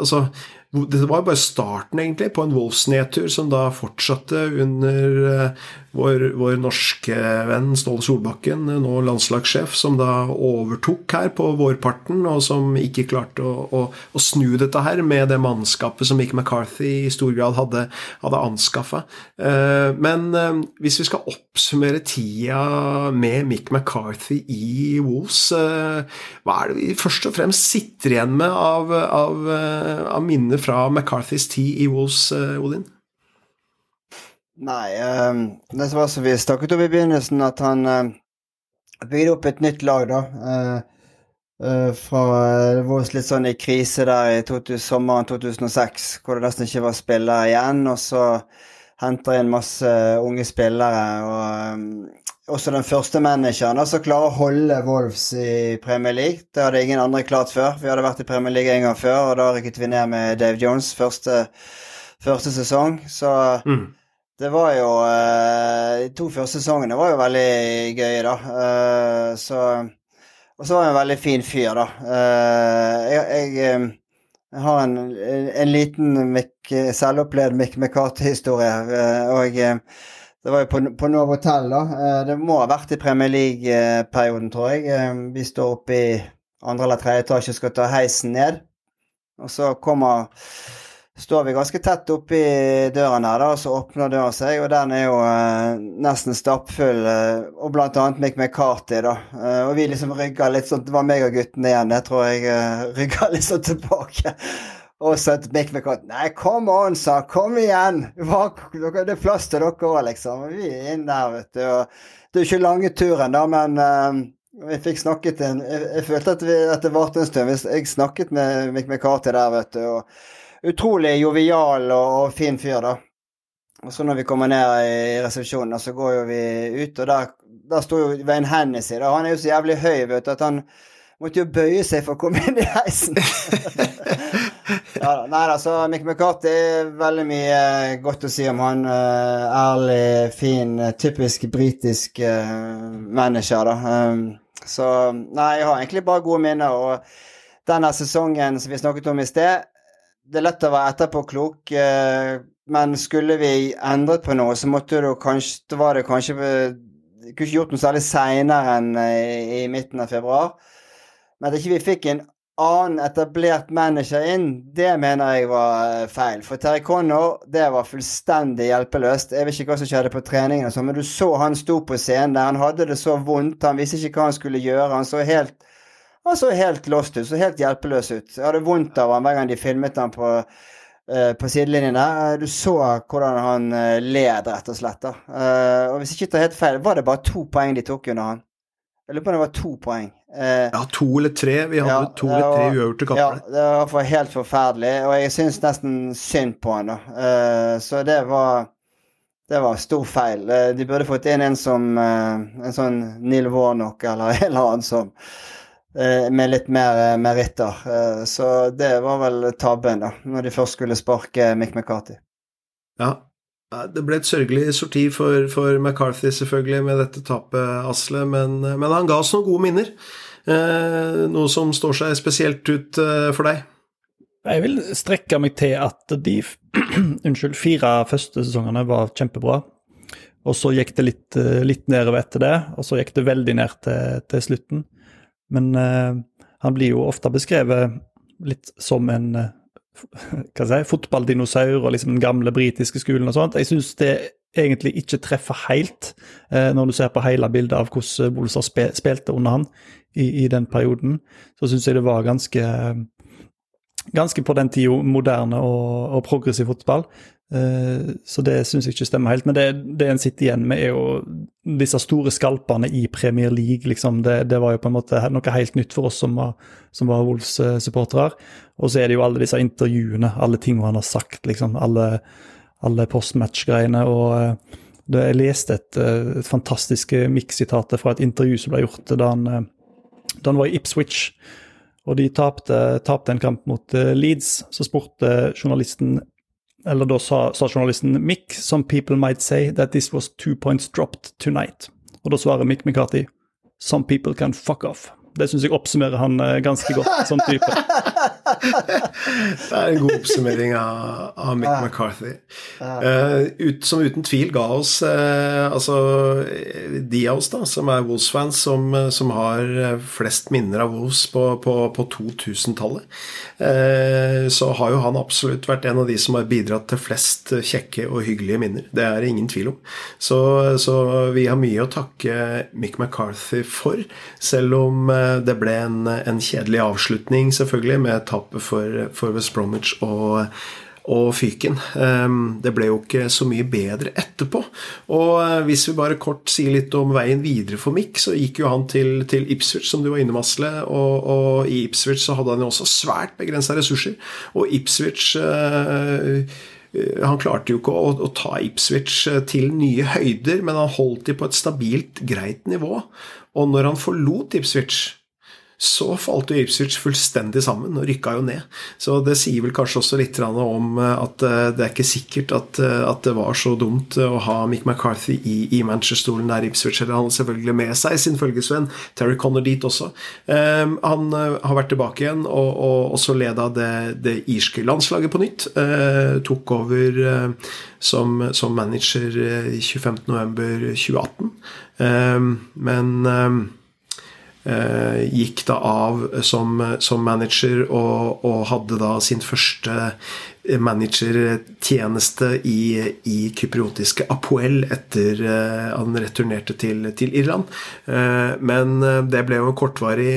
Altså det var bare starten egentlig på en Wolves-nedtur som da fortsatte under vår, vår, norske venn Ståle Solbakken, nå landslagssjef, som da overtok her på vårparten, og som ikke klarte å, å, å snu dette her med det mannskapet som Mick McCarthy i stor grad hadde, hadde anskaffa. Uh, men uh, hvis vi skal oppsummere tida med Mick McCarthy i Wolves, hva er det vi først og fremst sitter igjen med av, av, av minner fra McCarthys tid i Wolves, eh, Odin? Nei, um, det var som vi snakket om i begynnelsen, at han uh, bygde opp et nytt lag, da. Uh, uh, fra det var litt sånn i krise der i 2000, sommeren 2006, hvor det nesten ikke var spillere igjen. Og så henter inn masse unge spillere. Og, um, også den første manageren som altså, klarer å holde Wolves i Premier League. Det hadde ingen andre klart før. Vi hadde vært i Premier League en gang før, og da rykket vi ned med Dave Jones første, første sesong. Så Mm. Det var jo eh, De to første sesongene var jo veldig gøye, da. Eh, så Og så var han en veldig fin fyr, da. Eh, jeg, jeg, jeg har en, en liten Mick, selvopplevd Mick McCarthy-historie. og det var jo på, på Novotel, da. Eh, Det må ha vært i Premier League-perioden, tror jeg. Vi står oppe i andre eller tredje etasje og skal ta heisen ned. Og så kommer Står vi ganske tett oppi døren her, da, og så åpner døren seg, og den er jo eh, nesten stappfull, eh, og blant annet Mick McCarthy, da. Eh, og vi liksom rygga litt sånn Det var meg og guttene igjen, jeg tror jeg eh, rygga litt sånn tilbake. Og så at Mick McCarthy Nei, come on, sa. Kom igjen! Hva, det er plass til dere òg, liksom. Og vi er inne der, vet du. Og det er jo ikke lange turen, da, men eh, vi fikk snakket en Jeg, jeg følte at, vi, at det varte en stund. Jeg snakket med Mick McCarthy der, vet du. og Utrolig jovial og, og fin fyr, da. Og så når vi kommer ned i resepsjonen, så går jo vi ut, og der, der står jo Wayne Hennessy. Da. Han er jo så jævlig høy, vet du, at han måtte jo bøye seg for å komme inn i heisen. ja, da. Nei da, så Mick McCarthy er veldig mye godt å si om han. eh, ærlig, fin, eh, typisk britisk eh, manager, da. Um, så nei, jeg har egentlig bare gode minner. Og denne sesongen som vi snakket om i sted, det er lett å være etterpåklok, eh, men skulle vi endret på noe, så måtte du kanskje, var det kanskje Kunne ikke gjort noe særlig seinere enn eh, i midten av februar. Men at ikke vi fikk en annen etablert manager inn, det mener jeg var eh, feil. For Terry Connor, det var fullstendig hjelpeløst. Jeg vet ikke hva som skjedde på treningen, sånn, men du så han sto på scenen der. Han hadde det så vondt, han visste ikke hva han skulle gjøre. Han så helt han så helt lost ut, så helt hjelpeløs ut. Jeg hadde vondt av han hver gang de filmet han på, eh, på sidelinjen der. Du så hvordan han eh, led, rett og slett. da. Eh, og hvis jeg ikke tar helt feil, var det bare to poeng de tok under han. Jeg lurer på om det var to poeng. Eh, Ja, to eller tre. Vi hadde Ja, to eller tre det var- ja, det var for helt forferdelig, og jeg syns nesten synd på han, da. Eh, så det var det var stor feil. Eh, De burde fått inn en som eh, en sånn Neil Warnock eller en eller annen som eh, med litt mer eh, meritter. Eh, Så det var vel tabben, da, når de først skulle sparke Mick McCarthy. Ja. Det ble et sørgelig sorti for, for McCarthy, selvfølgelig, med dette tapet, Asle, men, men han ga oss noen gode minner. Eh, noe som står seg spesielt ut eh, for deg. Jeg vil strekke meg til at de unnskyld, fire første sesongene var kjempebra. Og så gikk det litt, eh, litt nedover etter det, og så gikk det veldig ned til, til slutten. Men eh, han blir jo ofte beskrevet litt som en eh, hva si, fotballdinosaur og liksom den gamle britiske skolen og sånt. Jeg syns det egentlig ikke treffer helt, eh, når du ser på hele bildet av hvordan har spe, spilte under han i, i den perioden. Så syns jeg det var ganske ganske på den tida moderne og, og progressiv fotball. Eh, så det syns jeg ikke stemmer helt. Men det, det en sitter igjen med, er jo disse store skalpene i Premier League. Liksom. Det, det var jo på en måte noe helt nytt for oss som var, var Wolves-supportere. Og så er det jo alle disse intervjuene, alle tingene han har sagt, liksom. Alle, alle postmatch-greiene. og eh, da jeg leste et, eh, et fantastisk Mick-sitat fra et intervju som ble gjort da han, da han var i Ipswich. Og de tapte, tapte en kamp mot Leeds. Så spurte journalisten Eller da sa, sa journalisten Mick, some people might say that this was two points dropped tonight. Og da svarer Mick McCarthy some people can fuck off. Det syns jeg oppsummerer han eh, ganske godt som type. Det er en god oppsummering av, av Mick McCarthy. Uh, ut, som uten tvil ga oss uh, altså de av oss da, som er Wolves-fans, som, som har flest minner av Wolves på, på, på 2000-tallet, uh, så har jo han absolutt vært en av de som har bidratt til flest kjekke og hyggelige minner. Det er det ingen tvil om. Så, så vi har mye å takke Mick McCarthy for, selv om det ble en, en kjedelig avslutning, selvfølgelig, med tapet for, for West Bromwich og og fyken. Ehm, Det ble jo ikke så mye bedre etterpå. Og eh, hvis vi bare kort sier litt om veien videre for Mick, så gikk jo han til, til Ipswich, som du var innom, Asle. Og, og i Ipswich så hadde han jo også svært begrensa ressurser. Og Ipswich eh, han klarte jo ikke å, å, ta Ipswich til nye høyder, men han holdt de på et stabilt, greit nivå. Og når han forlot Ipswich, så falt jo Ipswich fullstendig sammen og rykka jo ned. Så det sier vel kanskje også litt om eh, at eh, det er ikke sikkert at, eh, at det var så dumt å ha Mick McCarthy i, i Manchester-stolen der Ipswich eller han selvfølgelig med seg sin følgesvenn Terry Connor dit også. Um, han har vært tilbake igjen og, og også leda det, det, irske landslaget på nytt. Uh, tok over uh, som, som, manager i 25.11.2018. Um, men um, gikk da av som, som manager og, og, hadde da sin første managertjeneste i, i kypriotiske Apoel etter uh, han returnerte til, til Irland. Uh, men det ble jo en kortvarig,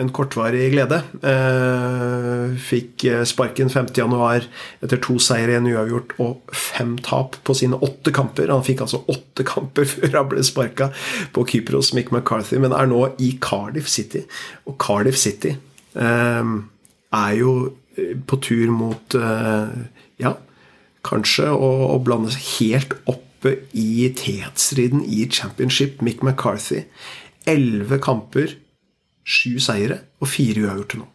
en kortvarig glede. Fikk sparken 50.1 etter to seire, en uavgjort og fem tap på sine åtte kamper. Han fikk altså åtte kamper før han ble sparka på Kypros, Mick McCarthy, men er nå i Cardiff City. Og Cardiff City er jo på tur mot eh, Ja, kanskje å, å blande seg helt oppe i tetstriden i championship. Mick McCarthy. Elleve kamper, sju seire og fire uavgjorte nå.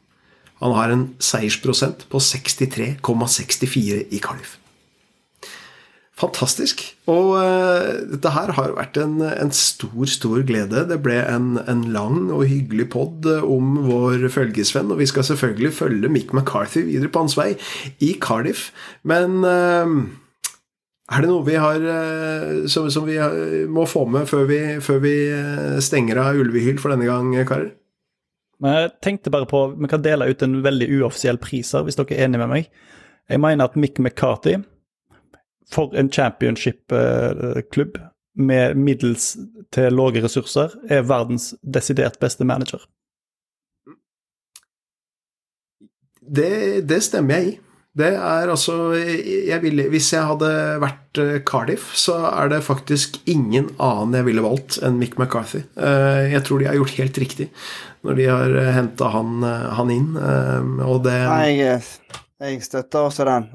Han har en seiersprosent på 63,64 i Cardiff fantastisk. Og uh, dette her har vært en, en, stor, stor glede. Det ble en, en lang og hyggelig pod om vår følgesvenn, og vi skal selvfølgelig følge Mick McCarthy videre på hans vei i Cardiff. Men uh, er det noe vi har som, som, vi må få med før vi, før vi stenger av Ulvehyl for denne gang, karer? Jeg tenkte bare på, Vi kan dele ut en veldig uoffisiell pris her, hvis dere er enig med meg. Jeg mener at Mick McCarthy for en championship-klubb med middels til lave ressurser, er verdens desidert beste manager. Det, det stemmer jeg i. Det er altså jeg ville, Hvis jeg hadde vært eh, Cardiff, så er det faktisk ingen annen jeg ville valgt enn Mick McCarthy. Eh, jeg tror de har gjort helt riktig når de har eh, henta han, han, inn, og det jeg, jeg støtter også den.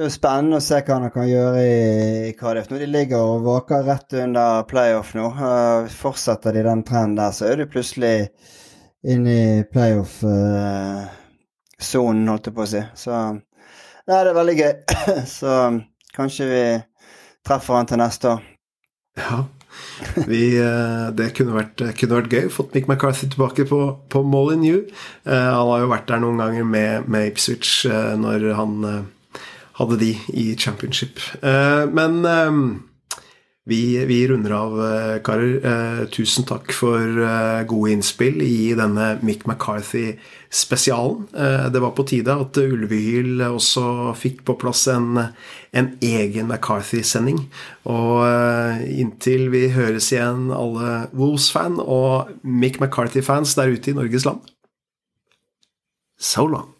Det er jo spennende å se hva han kan gjøre i Cardiff. Når de ligger og vaker rett under playoff nå, uh, fortsetter de den trenden der, så er du plutselig inn i playoff-sonen, uh, holdt jeg på å si. Så Nei, det er veldig gøy. så kanskje vi treffer han til neste år. Ja. Vi, uh, det kunne vært, kunne vært, gøy. Fått Mick McCarthy tilbake på, på Molyneux. Han har jo vært der noen ganger med, med Ipswich når han hadde de i championship. Eh, men eh, vi, vi, runder av, eh, karer. Tusen takk for gode innspill i denne Mick McCarthy-spesialen. Det var på tide at Ulvehyl også fikk på plass en, en egen McCarthy-sending. Og inntil vi høres igjen, alle Wolves-fan og Mick McCarthy-fans der ute i Norges land So long.